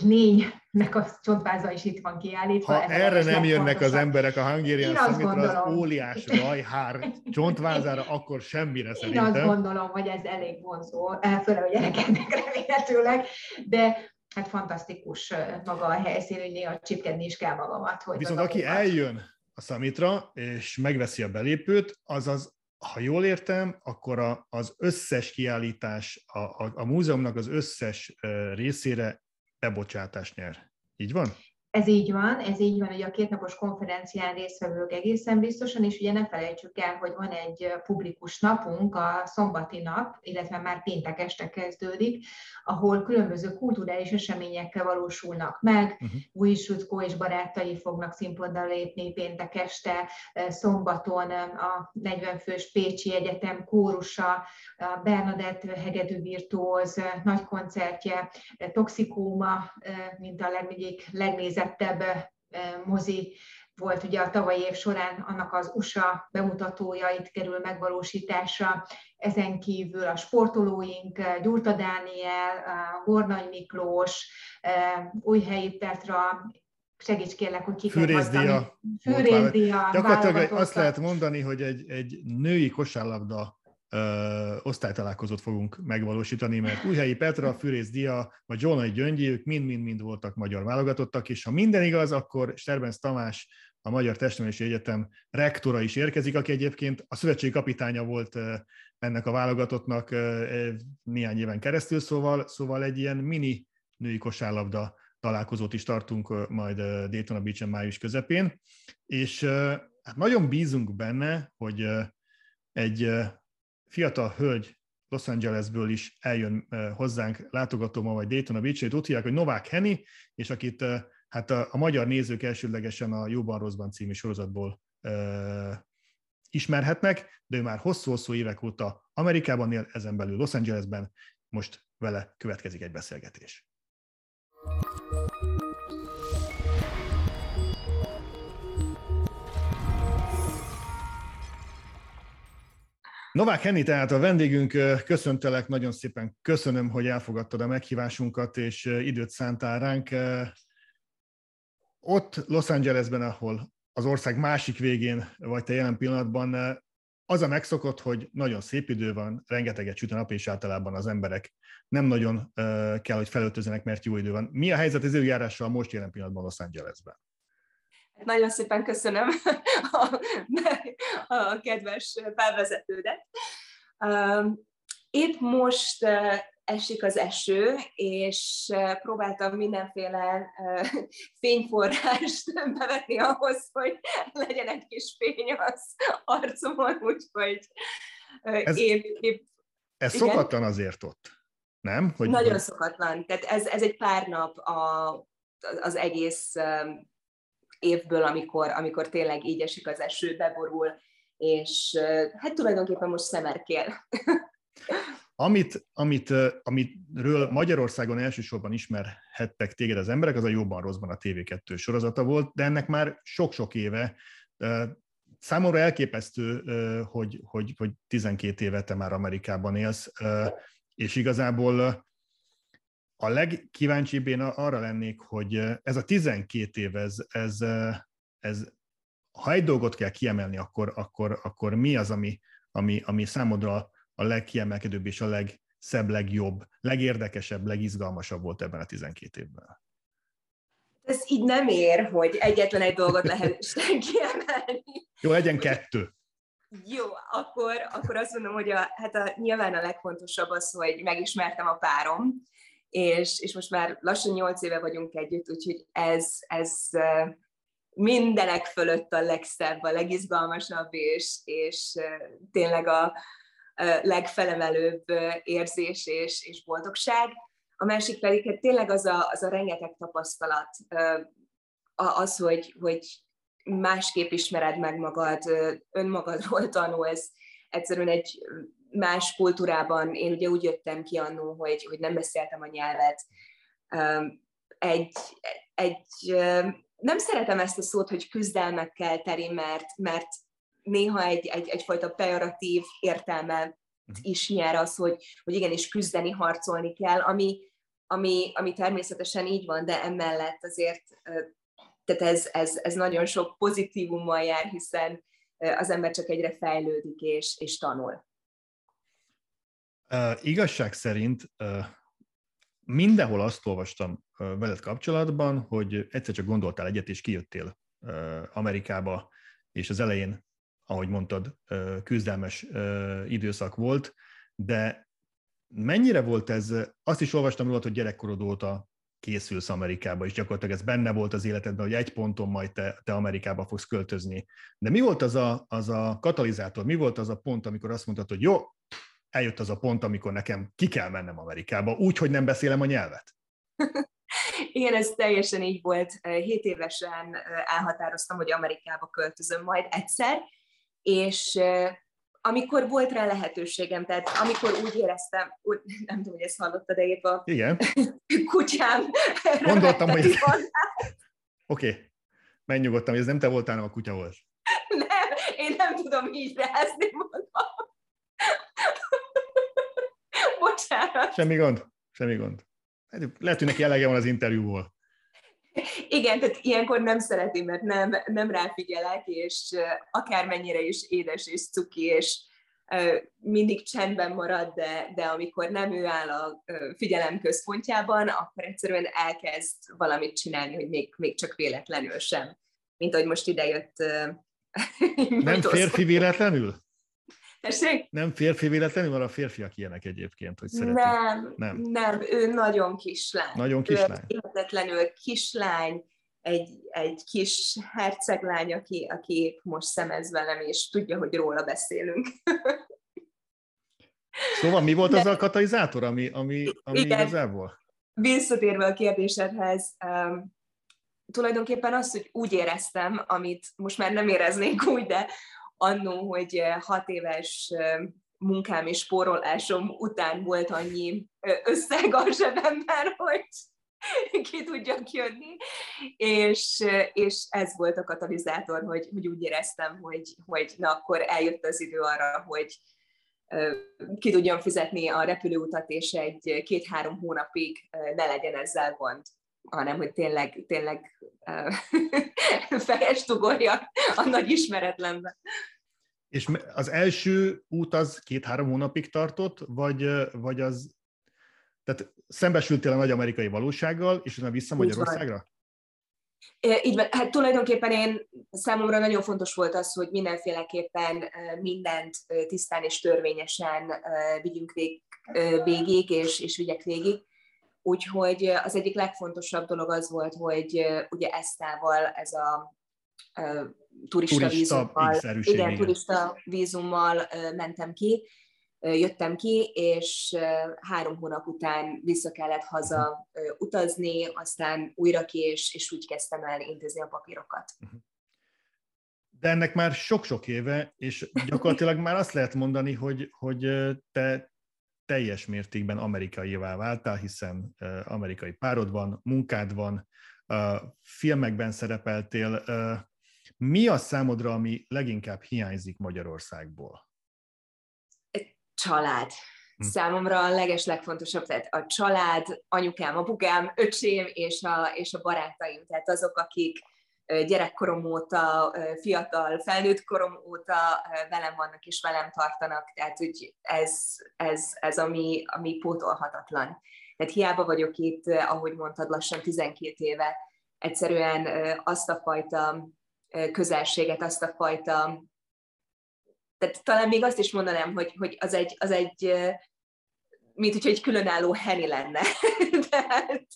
lénynek a csontváza is itt van kiállítva. Ha erre nem jönnek az emberek a Hungarian Summitra az óliás rajhár csontvázára, akkor semmire szerintem. Én azt gondolom, hogy ez elég vonzó, főleg a gyerekeknek (laughs) remélhetőleg, de hát fantasztikus maga a helyszín, hogy néha csipkedni is kell magamat. Hogy Viszont aki eljön a Summitra, és megveszi a belépőt, az az ha jól értem, akkor a, az összes kiállítás, a, a, a múzeumnak az összes részére bebocsátást nyer. Így van? Ez így van, ez így van, hogy a kétnapos konferencián résztvevők egészen biztosan, és ugye ne felejtsük el, hogy van egy publikus napunk, a szombati nap, illetve már péntek este kezdődik, ahol különböző kulturális eseményekkel valósulnak meg. Uh-huh. Új Sutko és barátai fognak színpadra lépni péntek este, szombaton a 40 fős Pécsi Egyetem kórusa, a Bernadett hegedű virtuóz nagy koncertje, Toxikóma, mint a legnézett legnézettebb mozi volt ugye a tavalyi év során annak az USA bemutatója itt kerül megvalósítása, ezen kívül a sportolóink, Gyurta Dániel, Gornay Miklós, Újhelyi Petra, segíts kérlek, hogy kiket Fűrészdia. Fűrészdia. Gyakorlatilag azt lehet mondani, hogy egy, egy női kosárlabda osztálytalálkozót fogunk megvalósítani, mert Újhelyi Petra, Fűrész Dia, vagy Zsolnai Gyöngyi, ők mind-mind-mind voltak magyar válogatottak, és ha minden igaz, akkor Sterbenz Tamás, a Magyar Testnevelési Egyetem rektora is érkezik, aki egyébként a szövetségi kapitánya volt ennek a válogatottnak néhány éven keresztül, szóval, szóval egy ilyen mini női kosárlabda találkozót is tartunk majd Daytona Beach-en május közepén, és hát nagyon bízunk benne, hogy egy fiatal hölgy Los Angelesből is eljön hozzánk látogató ma vagy Daytona beach Ott hívják, hogy Novák Henny, és akit hát a, a magyar nézők elsődlegesen a Jóban Rosszban című sorozatból uh, ismerhetnek, de ő már hosszú-hosszú évek óta Amerikában él, ezen belül Los Angelesben, most vele következik egy beszélgetés. Novák Henny, tehát a vendégünk, köszöntelek, nagyon szépen köszönöm, hogy elfogadtad a meghívásunkat, és időt szántál ránk. Ott Los Angelesben, ahol az ország másik végén vagy te jelen pillanatban, az a megszokott, hogy nagyon szép idő van, rengeteget süt a nap, és általában az emberek nem nagyon kell, hogy felöltözzenek, mert jó idő van. Mi a helyzet az időjárással most jelen pillanatban Los Angelesben? Nagyon szépen köszönöm a, a kedves felvezetődet. Épp most esik az eső, és próbáltam mindenféle fényforrást bevetni ahhoz, hogy legyen egy kis fény az arcomon, úgyhogy ez, épp, épp ez igen. szokatlan azért ott, nem? Hogy Nagyon szokatlan. Tehát ez, ez egy pár nap a, az egész évből, amikor, amikor tényleg így esik az eső, beborul, és hát tulajdonképpen most szemerkél. (laughs) Amit, amit, amitről Magyarországon elsősorban ismerhettek téged az emberek, az a jobban rosszban a TV2 sorozata volt, de ennek már sok-sok éve számomra elképesztő, hogy, hogy, hogy 12 éve te már Amerikában élsz, és igazából a legkíváncsibb én arra lennék, hogy ez a 12 év, ez, ez, ez ha egy dolgot kell kiemelni, akkor, akkor, akkor mi az, ami, ami, ami számodra a legkiemelkedőbb és a legszebb, legjobb, legérdekesebb, legizgalmasabb volt ebben a 12 évben? Ez így nem ér, hogy egyetlen egy dolgot lehet (laughs) kiemelni. Jó, legyen kettő. Jó, akkor, akkor azt mondom, hogy a, hát a, nyilván a legfontosabb az, hogy megismertem a párom, és, és most már lassan nyolc éve vagyunk együtt, úgyhogy ez, ez mindenek fölött a legszebb, a legizgalmasabb, és, és tényleg a legfelemelőbb érzés és, és boldogság. A másik pedig hát tényleg az a, az a rengeteg tapasztalat, az, hogy, hogy másképp ismered meg magad, önmagadról tanulsz, egyszerűen egy más kultúrában, én ugye úgy jöttem ki annó, hogy, hogy nem beszéltem a nyelvet, egy, egy nem szeretem ezt a szót, hogy küzdelmekkel teri, mert, mert néha egy, egy, egyfajta pejoratív értelme mhm. is nyer az, hogy, hogy igenis küzdeni, harcolni kell, ami, ami, ami természetesen így van, de emellett azért tehát ez, ez, ez nagyon sok pozitívummal jár, hiszen az ember csak egyre fejlődik és, és tanul. Igazság szerint uh, mindenhol azt olvastam veled kapcsolatban, hogy egyszer csak gondoltál egyet, és kijöttél Amerikába, és az elején, ahogy mondtad, küzdelmes időszak volt, de mennyire volt ez, azt is olvastam róla, hogy gyerekkorod óta készülsz Amerikába, és gyakorlatilag ez benne volt az életedben, hogy egy ponton majd te, te Amerikába fogsz költözni. De mi volt az a, az a katalizátor, mi volt az a pont, amikor azt mondtad, hogy jó, eljött az a pont, amikor nekem ki kell mennem Amerikába, úgy, hogy nem beszélem a nyelvet? (laughs) Igen, ez teljesen így volt. Hét évesen elhatároztam, hogy Amerikába költözöm majd egyszer, és amikor volt rá lehetőségem, tehát amikor úgy éreztem, úgy, (laughs) nem tudom, hogy ezt hallottad de épp a Igen. (laughs) kutyám. Gondoltam, hogy... Oké, okay. menj nyugodtan, hogy ez nem te voltál, hanem a kutya volt. Nem, én nem tudom így rázni magam. Bocsánat. Semmi gond, semmi gond. Lehet, hogy neki elege van az interjúból. Igen, tehát ilyenkor nem szeretem, mert nem, nem ráfigyelek, és akármennyire is édes és cuki, és mindig csendben marad, de, de amikor nem ő áll a figyelem központjában, akkor egyszerűen elkezd valamit csinálni, hogy még, még csak véletlenül sem. Mint ahogy most idejött. (laughs) Nem férfi véletlenül? Tessék? Nem férfi véletlenül, mert a férfiak ilyenek egyébként, hogy szeretik. Nem, nem, nem, ő nagyon kislány. Nagyon kislány. Hihetetlenül kislány, egy, egy kis herceglány, aki, aki most szemez velem, és tudja, hogy róla beszélünk. (laughs) Szóval mi volt De... az a katalizátor, ami, ami, ami Igen. igazából? Visszatérve a kérdésedhez, um, tulajdonképpen az, hogy úgy éreztem, amit most már nem éreznék úgy, de annó, hogy hat éves munkám és spórolásom után volt annyi összeg a zsebemben, (laughs) hogy ki tudjak jönni, és, és ez volt a katalizátor, hogy, hogy úgy éreztem, hogy, hogy na akkor eljött az idő arra, hogy ki tudjam fizetni a repülőutat, és egy két-három hónapig ne legyen ezzel gond hanem hogy tényleg, tényleg (laughs) fejest ugorjak a nagy ismeretlenbe. És az első út az két-három hónapig tartott, vagy, vagy az, tehát szembesültél a nagy amerikai valósággal, és utána vissza Magyarországra? Így van. Hát tulajdonképpen én számomra nagyon fontos volt az, hogy mindenféleképpen mindent tisztán és törvényesen vigyünk vég, végig, és, és vigyek végig. Úgyhogy az egyik legfontosabb dolog az volt, hogy ugye Esztával ez a turista, turista vízummal, igen, igen, turista vízummal mentem ki, jöttem ki, és három hónap után vissza kellett haza utazni, aztán újra ki, és, és úgy kezdtem el intézni a papírokat. Mhm. De ennek már sok-sok éve, és gyakorlatilag már azt lehet mondani, hogy, hogy te teljes mértékben amerikaivá váltál, hiszen amerikai párod van, munkád van, filmekben szerepeltél, Mi a számodra, ami leginkább hiányzik Magyarországból? Család. Hm. Számomra a leges legfontosabb, tehát a család, anyukám, apukám, öcsém és a, és a barátaim, tehát azok, akik gyerekkorom óta, fiatal, felnőtt korom óta velem vannak és velem tartanak, tehát hogy ez, ez, ez ami, ami pótolhatatlan. Tehát hiába vagyok itt, ahogy mondtad, lassan 12 éve, egyszerűen azt a fajta közelséget, azt a fajta, tehát talán még azt is mondanám, hogy, hogy az egy, az egy mint hogyha egy különálló heni lenne. (laughs) Tehát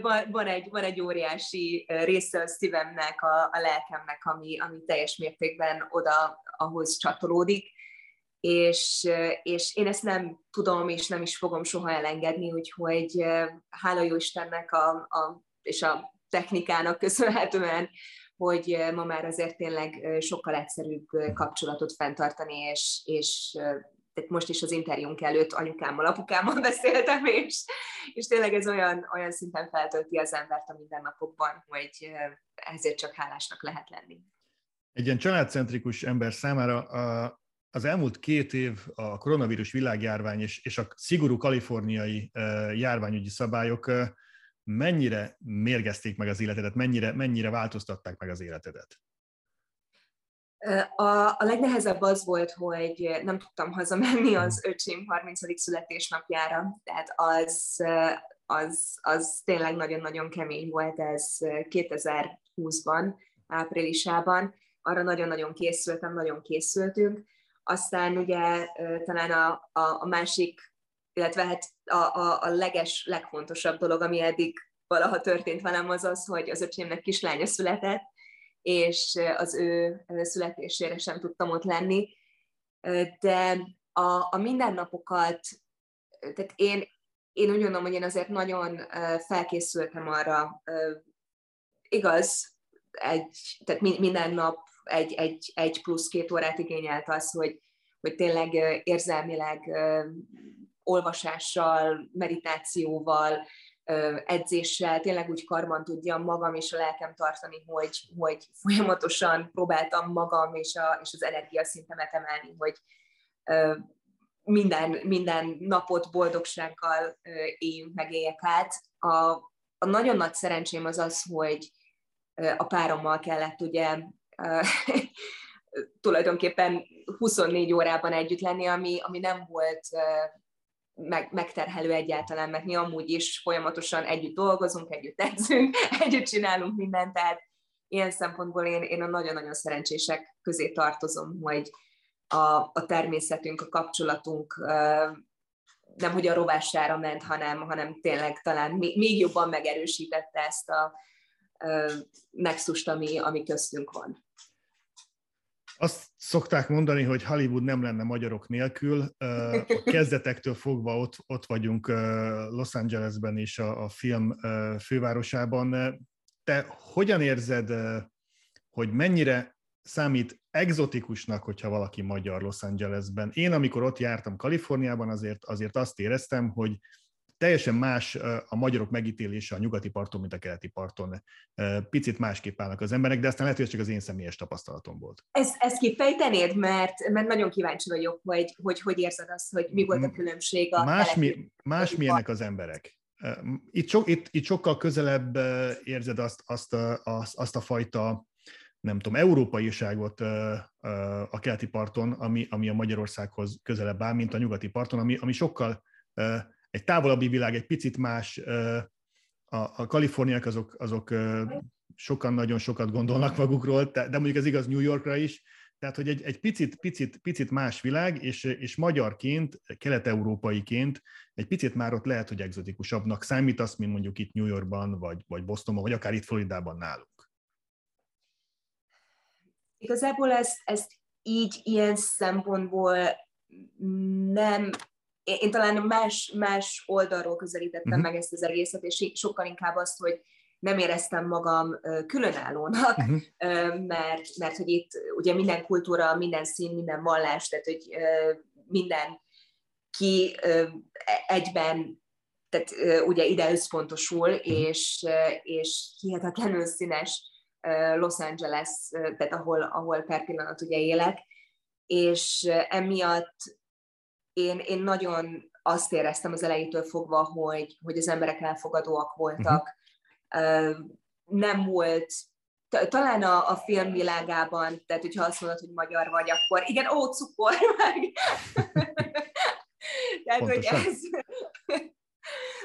van, van, egy, van egy óriási része a szívemnek, a, a lelkemnek, ami, ami teljes mértékben oda ahhoz csatolódik, és, és én ezt nem tudom, és nem is fogom soha elengedni, úgyhogy hála jó Istennek a, a, és a technikának köszönhetően, hogy ma már azért tényleg sokkal egyszerűbb kapcsolatot fenntartani, és, és tehát most is az interjúnk előtt anyukámmal, apukámmal (laughs) beszéltem, és, és tényleg ez olyan, olyan szinten feltölti az embert a mindennapokban, hogy ezért csak hálásnak lehet lenni. Egy ilyen családcentrikus ember számára a, az elmúlt két év a koronavírus világjárvány és, és a szigorú kaliforniai járványügyi szabályok mennyire mérgezték meg az életedet, mennyire, mennyire változtatták meg az életedet? A, a legnehezebb az volt, hogy nem tudtam hazamenni az öcsém 30. születésnapjára, tehát az, az, az tényleg nagyon-nagyon kemény volt ez 2020-ban, áprilisában. Arra nagyon-nagyon készültem, nagyon készültünk. Aztán ugye talán a, a, a másik, illetve hát a, a, a leges, legfontosabb dolog, ami eddig valaha történt velem, az az, hogy az öcsémnek kislánya született, és az ő születésére sem tudtam ott lenni. De a, a mindennapokat, tehát én, én úgy gondolom, hogy én azért nagyon felkészültem arra, igaz, egy, tehát minden nap egy, egy, egy plusz két órát igényelt az, hogy, hogy tényleg érzelmileg olvasással, meditációval, edzéssel tényleg úgy karban tudjam magam és a lelkem tartani, hogy, hogy folyamatosan próbáltam magam és, a, és az energiaszintemet emelni, hogy minden, minden napot boldogsággal éljünk, meg éljek át. A, a nagyon nagy szerencsém az az, hogy a párommal kellett ugye (laughs) tulajdonképpen 24 órában együtt lenni, ami, ami nem volt meg, megterhelő egyáltalán, mert mi amúgy is folyamatosan együtt dolgozunk, együtt edzünk, (laughs) együtt csinálunk mindent, tehát ilyen szempontból én, én a nagyon-nagyon szerencsések közé tartozom, hogy a, a természetünk, a kapcsolatunk nem hogy a rovására ment, hanem, hanem tényleg talán még jobban megerősítette ezt a nexust, ami, ami köztünk van. Azt szokták mondani, hogy Hollywood nem lenne magyarok nélkül. A kezdetektől fogva ott, ott vagyunk Los Angelesben és a, a film fővárosában. Te hogyan érzed, hogy mennyire számít egzotikusnak, hogyha valaki magyar Los Angelesben? Én, amikor ott jártam Kaliforniában, azért, azért azt éreztem, hogy teljesen más a magyarok megítélése a nyugati parton, mint a keleti parton. Picit másképp állnak az emberek, de aztán lehet, hogy ez csak az én személyes tapasztalatom volt. Ezt, ezt kifejtenéd, mert, mert nagyon kíváncsi vagyok, hogy, hogy hogy érzed azt, hogy mi volt a különbség a más, mi, más milyenek az emberek. Itt, so, itt, itt sokkal közelebb érzed azt, azt, azt, azt a fajta nem tudom, európaiságot a keleti parton, ami, ami a Magyarországhoz közelebb áll, mint a nyugati parton, ami, ami sokkal egy távolabbi világ, egy picit más, a, a kaliforniak azok, azok sokan nagyon sokat gondolnak magukról, de mondjuk ez igaz New Yorkra is, tehát, hogy egy, egy picit, picit, picit más világ, és, és magyarként, kelet-európaiként egy picit már ott lehet, hogy egzotikusabbnak számítasz, mint mondjuk itt New Yorkban, vagy, vagy Bostonban, vagy akár itt Floridában nálunk. Igazából ezt, ezt így, ilyen szempontból nem én talán más, más oldalról közelítettem uh-huh. meg ezt az egészet, és sokkal inkább azt, hogy nem éreztem magam különállónak, uh-huh. mert, mert hogy itt ugye minden kultúra, minden szín, minden vallás, tehát hogy minden ki egyben tehát ugye ide összpontosul, uh-huh. és, és hihetetlenül színes Los Angeles, tehát ahol, ahol per pillanat ugye élek, és emiatt én, én nagyon azt éreztem az elejétől fogva, hogy, hogy az emberek elfogadóak voltak. Uh-huh. Nem volt, talán a, a filmvilágában, tehát hogyha azt mondod, hogy magyar vagy, akkor igen, ó, cukor, meg. (laughs) tehát, hogy ez,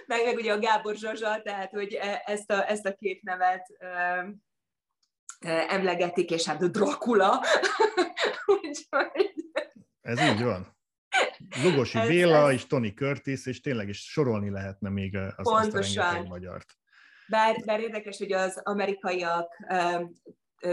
meg, meg ugye a Gábor Zsazsa, tehát hogy e, ezt a, ezt a két nevet emlegetik, és hát a Dracula. (laughs) Ez így van. Lugosi ez, Béla ez... és Tony Curtis, és tényleg is sorolni lehetne még azt, Pontosan. azt a magyart. Bár, bár érdekes, hogy az amerikaiak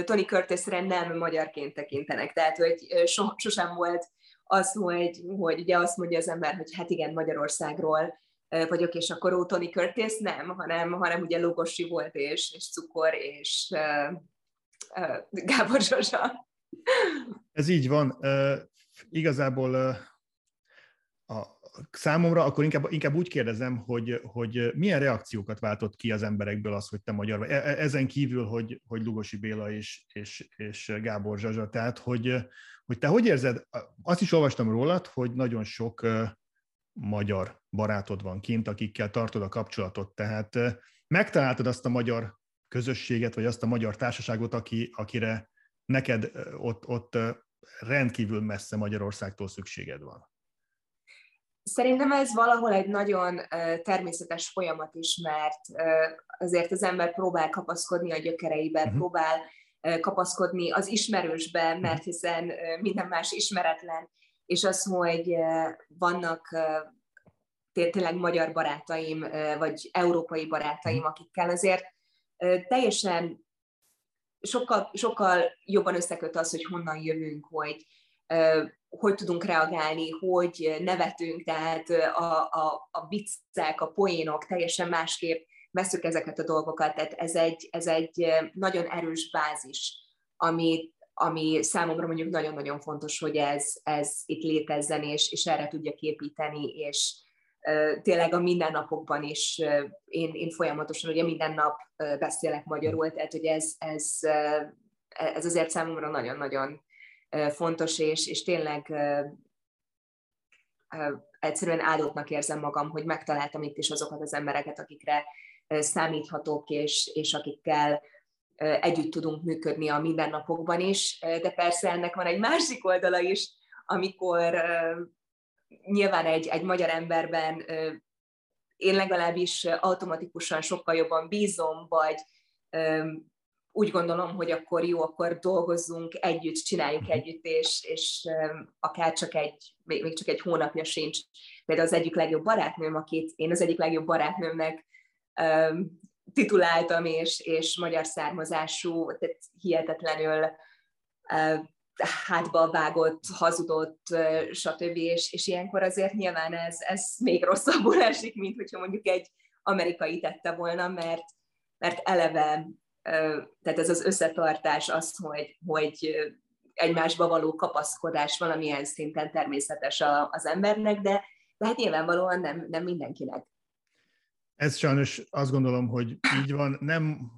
Tony Curtisre nem magyarként tekintenek, tehát hogy so, sosem volt az, hogy, hogy ugye azt mondja az ember, hogy hát igen, Magyarországról vagyok, és akkor ó, Tony Curtis nem, hanem, hanem ugye Lugosi volt, és, és Cukor, és uh, uh, Gábor Zsozsa. Ez így van. Uh, igazából a, számomra akkor inkább, inkább úgy kérdezem, hogy, hogy milyen reakciókat váltott ki az emberekből az, hogy te magyar vagy. E, e, ezen kívül, hogy, hogy Lugosi Béla és, és, és Gábor Zsazsa, tehát hogy, hogy te hogy érzed, azt is olvastam rólad, hogy nagyon sok magyar barátod van kint, akikkel tartod a kapcsolatot, tehát megtaláltad azt a magyar közösséget, vagy azt a magyar társaságot, aki, akire neked ott, ott rendkívül messze Magyarországtól szükséged van. Szerintem ez valahol egy nagyon természetes folyamat is, mert azért az ember próbál kapaszkodni a gyökereiben, uh-huh. próbál kapaszkodni az ismerősbe, mhm. mert hiszen minden más ismeretlen, és az, hogy vannak tényleg magyar barátaim, vagy európai barátaim, mhm. akikkel azért teljesen sokkal, sokkal jobban összeköt az, hogy honnan jövünk, hogy hogy tudunk reagálni, hogy nevetünk, tehát a, a, a viccek, a poénok teljesen másképp veszük ezeket a dolgokat, tehát ez egy, ez egy nagyon erős bázis, ami, ami számomra mondjuk nagyon-nagyon fontos, hogy ez, ez itt létezzen, és, és erre tudja képíteni, és tényleg a mindennapokban is én, én folyamatosan ugye minden nap beszélek magyarul, tehát hogy ez, ez, ez azért számomra nagyon-nagyon fontos, és, és tényleg egyszerűen áldottnak érzem magam, hogy megtaláltam itt is azokat az embereket, akikre számíthatok, és, és akikkel együtt tudunk működni a mindennapokban is, de persze ennek van egy másik oldala is, amikor nyilván egy, egy magyar emberben én legalábbis automatikusan sokkal jobban bízom, vagy úgy gondolom, hogy akkor jó, akkor dolgozzunk együtt, csináljuk mhm. együtt, és, és akár csak egy, még, még csak egy hónapja sincs. Például az egyik legjobb barátnőm, akit én az egyik legjobb barátnőmnek um, tituláltam, és, és magyar származású, tehát hihetetlenül uh, hátba vágott, hazudott, uh, stb. És, és ilyenkor azért nyilván ez, ez még rosszabbul (laughs) esik, mint hogyha mondjuk egy amerikai tette volna, mert, mert eleve tehát ez az összetartás, az, hogy, hogy egymásba való kapaszkodás valamilyen szinten természetes az embernek, de, de hát nyilvánvalóan nem, nem mindenkinek. Ez sajnos azt gondolom, hogy így van. Nem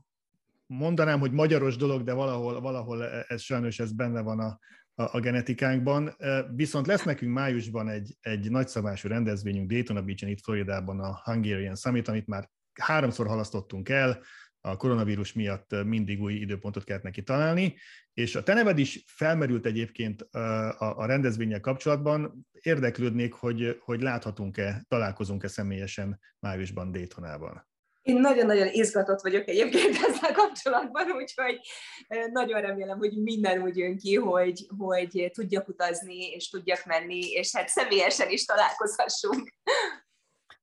mondanám, hogy magyaros dolog, de valahol, valahol ez sajnos ez benne van a, a, a genetikánkban. Viszont lesz nekünk májusban egy, egy nagyszabású rendezvényünk Daytona Beach-en, itt Floridában a Hungarian Summit, amit már háromszor halasztottunk el, a koronavírus miatt mindig új időpontot kellett neki találni, és a te neved is felmerült egyébként a, a rendezvényel kapcsolatban. Érdeklődnék, hogy, hogy láthatunk-e, találkozunk-e személyesen májusban Daytonában. Én nagyon-nagyon izgatott vagyok egyébként ezzel kapcsolatban, úgyhogy nagyon remélem, hogy minden úgy jön ki, hogy, hogy tudjak utazni, és tudjak menni, és hát személyesen is találkozhassunk.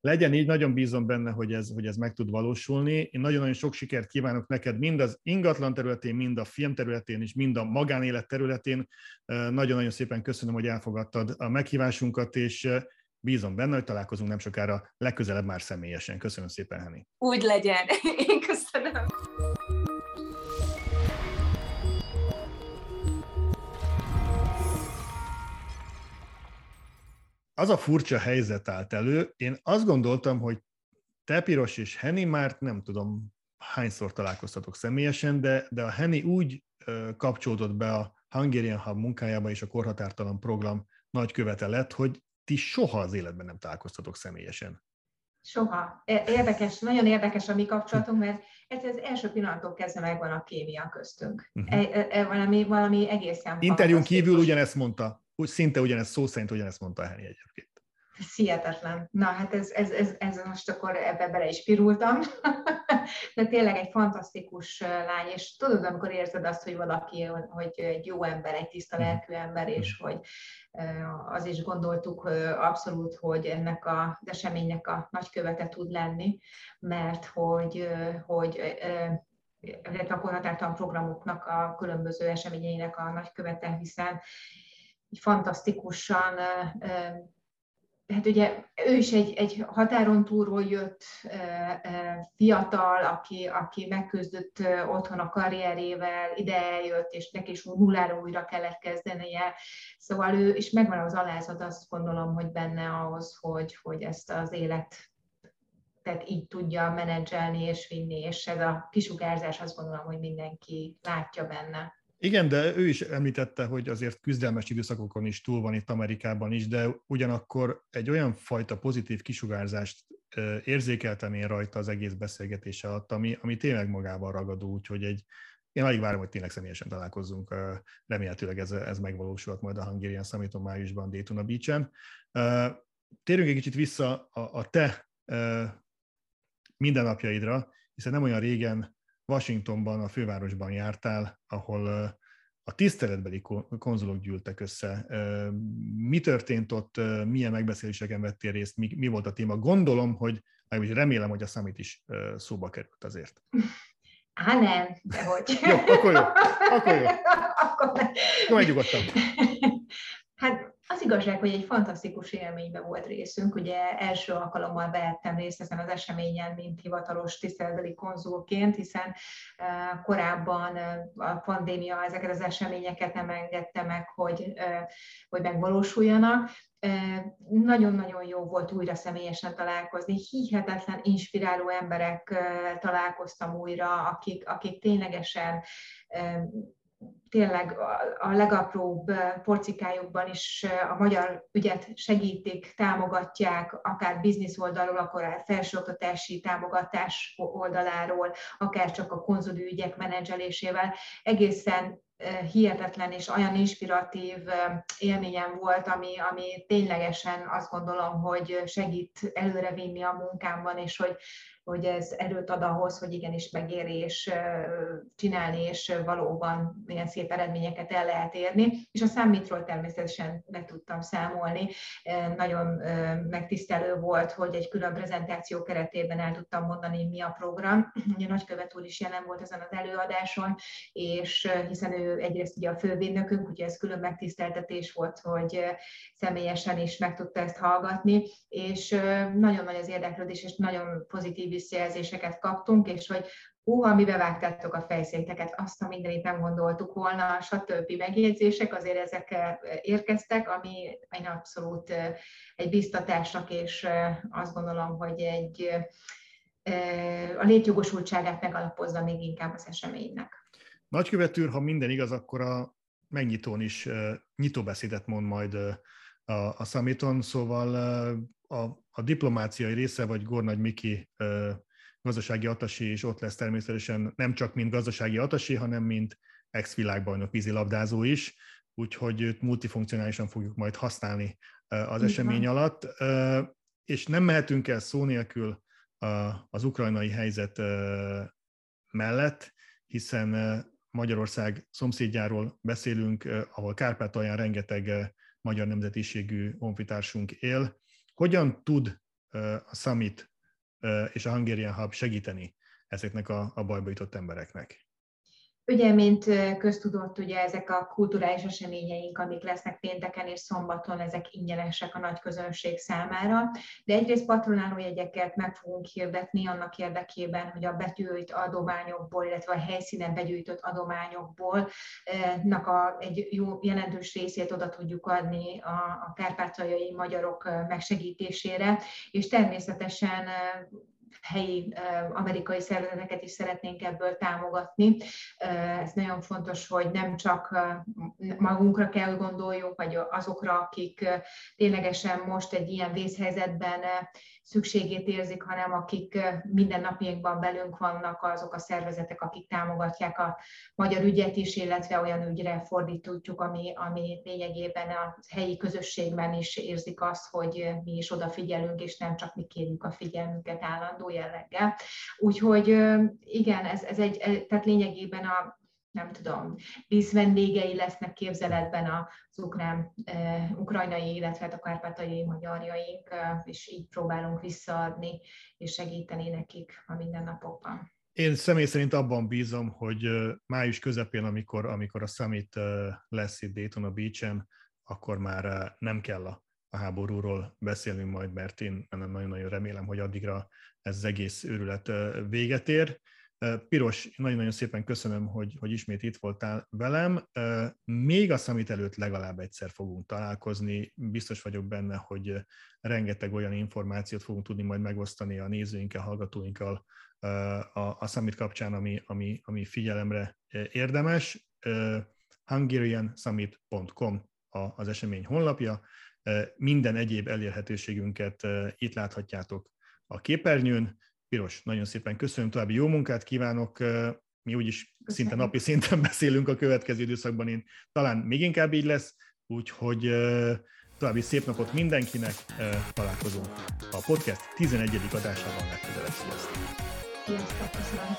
Legyen így, nagyon bízom benne, hogy ez, hogy ez meg tud valósulni. Én nagyon-nagyon sok sikert kívánok neked mind az ingatlan területén, mind a film területén és mind a magánélet területén. Nagyon-nagyon szépen köszönöm, hogy elfogadtad a meghívásunkat, és bízom benne, hogy találkozunk nem sokára, legközelebb már személyesen. Köszönöm szépen, Henni. Úgy legyen. (laughs) Én köszönöm. Az a furcsa helyzet állt elő, én azt gondoltam, hogy te Piros és Henny már nem tudom, hányszor találkoztatok személyesen, de, de a Henny úgy kapcsolódott be a Hungarian Hub munkájába és a korhatártalan program nagykövete lett, hogy ti soha az életben nem találkoztatok személyesen. Soha. Érdekes, nagyon érdekes a mi kapcsolatunk, mert ez az első pillanattól kezdve megvan a kémia köztünk. Uh-huh. E, e, valami, valami egészen Interjún kívül ugyanezt mondta, úgy szinte ugyanezt, szó szerint ugyanezt mondta a Henny egyébként. Ez hihetetlen. Na, hát ez, ez, ez, ez most akkor ebbe bele is pirultam. (laughs) De tényleg egy fantasztikus lány, és tudod, amikor érzed azt, hogy valaki, hogy egy jó ember, egy tiszta mhm. lelkű ember, és mhm. hogy az is gondoltuk abszolút, hogy ennek az eseménynek a nagykövete tud lenni, mert hogy, hogy illetve a korhatártalan programoknak a különböző eseményeinek a nagykövete, hiszen fantasztikusan hát ugye ő is egy, egy határon túlról jött fiatal, aki, aki megküzdött otthon a karrierével, ide eljött, és neki is nulláról újra kellett kezdenie. Szóval ő, és megvan az alázat, azt gondolom, hogy benne ahhoz, hogy, hogy ezt az élet tehát így tudja menedzselni és vinni, és ez a kisugárzás azt gondolom, hogy mindenki látja benne. Igen, de ő is említette, hogy azért küzdelmes időszakokon is túl van itt Amerikában is, de ugyanakkor egy olyan fajta pozitív kisugárzást érzékeltem én rajta az egész beszélgetése alatt, ami, ami tényleg magával ragadó, úgyhogy egy, én alig várom, hogy tényleg személyesen találkozzunk. Remélhetőleg ez, ez megvalósulhat majd a Hungarian Summiton májusban Daytona Beach-en. Térjünk egy kicsit vissza a, a te mindennapjaidra, hiszen nem olyan régen Washingtonban, a fővárosban jártál, ahol a tiszteletbeli konzulok gyűltek össze. Mi történt ott, milyen megbeszéléseken vettél részt, mi, mi volt a téma? Gondolom, hogy meg remélem, hogy a summit is szóba került azért. Á, nem, de hogy. jó, akkor jó, akkor jó. (laughs) akkor nem. Jó, Hát az igazság, hogy egy fantasztikus élményben volt részünk. Ugye első alkalommal vehettem részt ezen az eseményen, mint hivatalos tiszteletbeli konzulként, hiszen korábban a pandémia ezeket az eseményeket nem engedte meg, hogy, hogy megvalósuljanak. Nagyon-nagyon jó volt újra személyesen találkozni. Hihetetlen, inspiráló emberek találkoztam újra, akik, akik ténylegesen tényleg a legapróbb porcikájukban is a magyar ügyet segítik, támogatják, akár biznisz oldalról, akár felsőoktatási támogatás oldaláról, akár csak a konzuli ügyek menedzselésével. Egészen hihetetlen és olyan inspiratív élményem volt, ami, ami ténylegesen azt gondolom, hogy segít előrevinni a munkámban, és hogy hogy ez erőt ad ahhoz, hogy igenis megéri és csinálni, és valóban milyen szép eredményeket el lehet érni. És a számítról természetesen meg tudtam számolni. Nagyon megtisztelő volt, hogy egy külön prezentáció keretében el tudtam mondani, mi a program. (clears throat) Ugye nagykövet úr is jelen volt ezen az előadáson, és hiszen ő egyrészt ugye a fővédnökünk, ugye ez külön megtiszteltetés volt, hogy személyesen is meg tudta ezt hallgatni, és nagyon nagy az érdeklődés, és nagyon pozitív visszajelzéseket kaptunk, és hogy hú, ha mi bevágtátok a fejszénteket, azt a mindenit nem gondoltuk volna, stb. megjegyzések, azért ezek érkeztek, ami egy abszolút egy biztatásnak, és azt gondolom, hogy egy a létjogosultságát megalapozza még inkább az eseménynek. Nagykövet úr, ha minden igaz, akkor a megnyitón is nyitóbeszédet mond majd a, a summiton, szóval a, a diplomáciai része, vagy Gornagy Miki gazdasági atasi is ott lesz természetesen nem csak mint gazdasági atasi, hanem mint ex-világbajnok vízilabdázó is, úgyhogy őt multifunkcionálisan fogjuk majd használni az esemény alatt. És nem mehetünk el szó nélkül az ukrajnai helyzet mellett, hiszen Magyarország szomszédjáról beszélünk, ahol Kárpátalján rengeteg magyar nemzetiségű honfitársunk él. Hogyan tud a Summit és a Hungarian Hub segíteni ezeknek a, a bajba jutott embereknek? Ugye, mint köztudott, ugye ezek a kulturális eseményeink, amik lesznek pénteken és szombaton, ezek ingyenesek a nagy közönség számára, de egyrészt patronáló jegyeket meg fogunk hirdetni annak érdekében, hogy a begyűjt adományokból, illetve a helyszínen begyűjtött adományokból nak a, egy jó jelentős részét oda tudjuk adni a, a kárpátaljai magyarok megsegítésére, és természetesen helyi amerikai szervezeteket is szeretnénk ebből támogatni. Ez nagyon fontos, hogy nem csak magunkra kell gondoljunk, vagy azokra, akik ténylegesen most egy ilyen vészhelyzetben szükségét érzik, hanem akik mindennapjainkban belünk vannak azok a szervezetek, akik támogatják a magyar ügyet is, illetve olyan ügyre fordítjuk, ami, ami lényegében a helyi közösségben is érzik azt, hogy mi is odafigyelünk, és nem csak mi kérjük a figyelmünket állandó jelleggel. Úgyhogy igen, ez, ez egy, tehát lényegében a nem tudom, díszvendégei lesznek képzeletben az ukrán, ukrajnai, illetve hát a kárpátaljai magyarjaink, és így próbálunk visszaadni és segíteni nekik a mindennapokban. Én személy szerint abban bízom, hogy május közepén, amikor, amikor a summit lesz itt Daytona Beach-en, akkor már nem kell a, a háborúról beszélnünk majd, mert én nagyon-nagyon remélem, hogy addigra ez az egész őrület véget ér. Piros, nagyon-nagyon szépen köszönöm, hogy, hogy ismét itt voltál velem. Még a summit előtt legalább egyszer fogunk találkozni. Biztos vagyok benne, hogy rengeteg olyan információt fogunk tudni majd megosztani a nézőinkkel, hallgatóinkkal a, a summit kapcsán, ami, ami, ami figyelemre érdemes. hungariansummit.com az esemény honlapja. Minden egyéb elérhetőségünket itt láthatjátok a képernyőn Piros, nagyon szépen köszönöm, további jó munkát kívánok. Mi úgyis köszönöm. szinte napi szinten (laughs) beszélünk a következő időszakban, én talán még inkább így lesz, úgyhogy további szép napot mindenkinek, találkozunk a podcast 11. adásában legközelebb. Sziasztok! Sziasztok, köszönöm!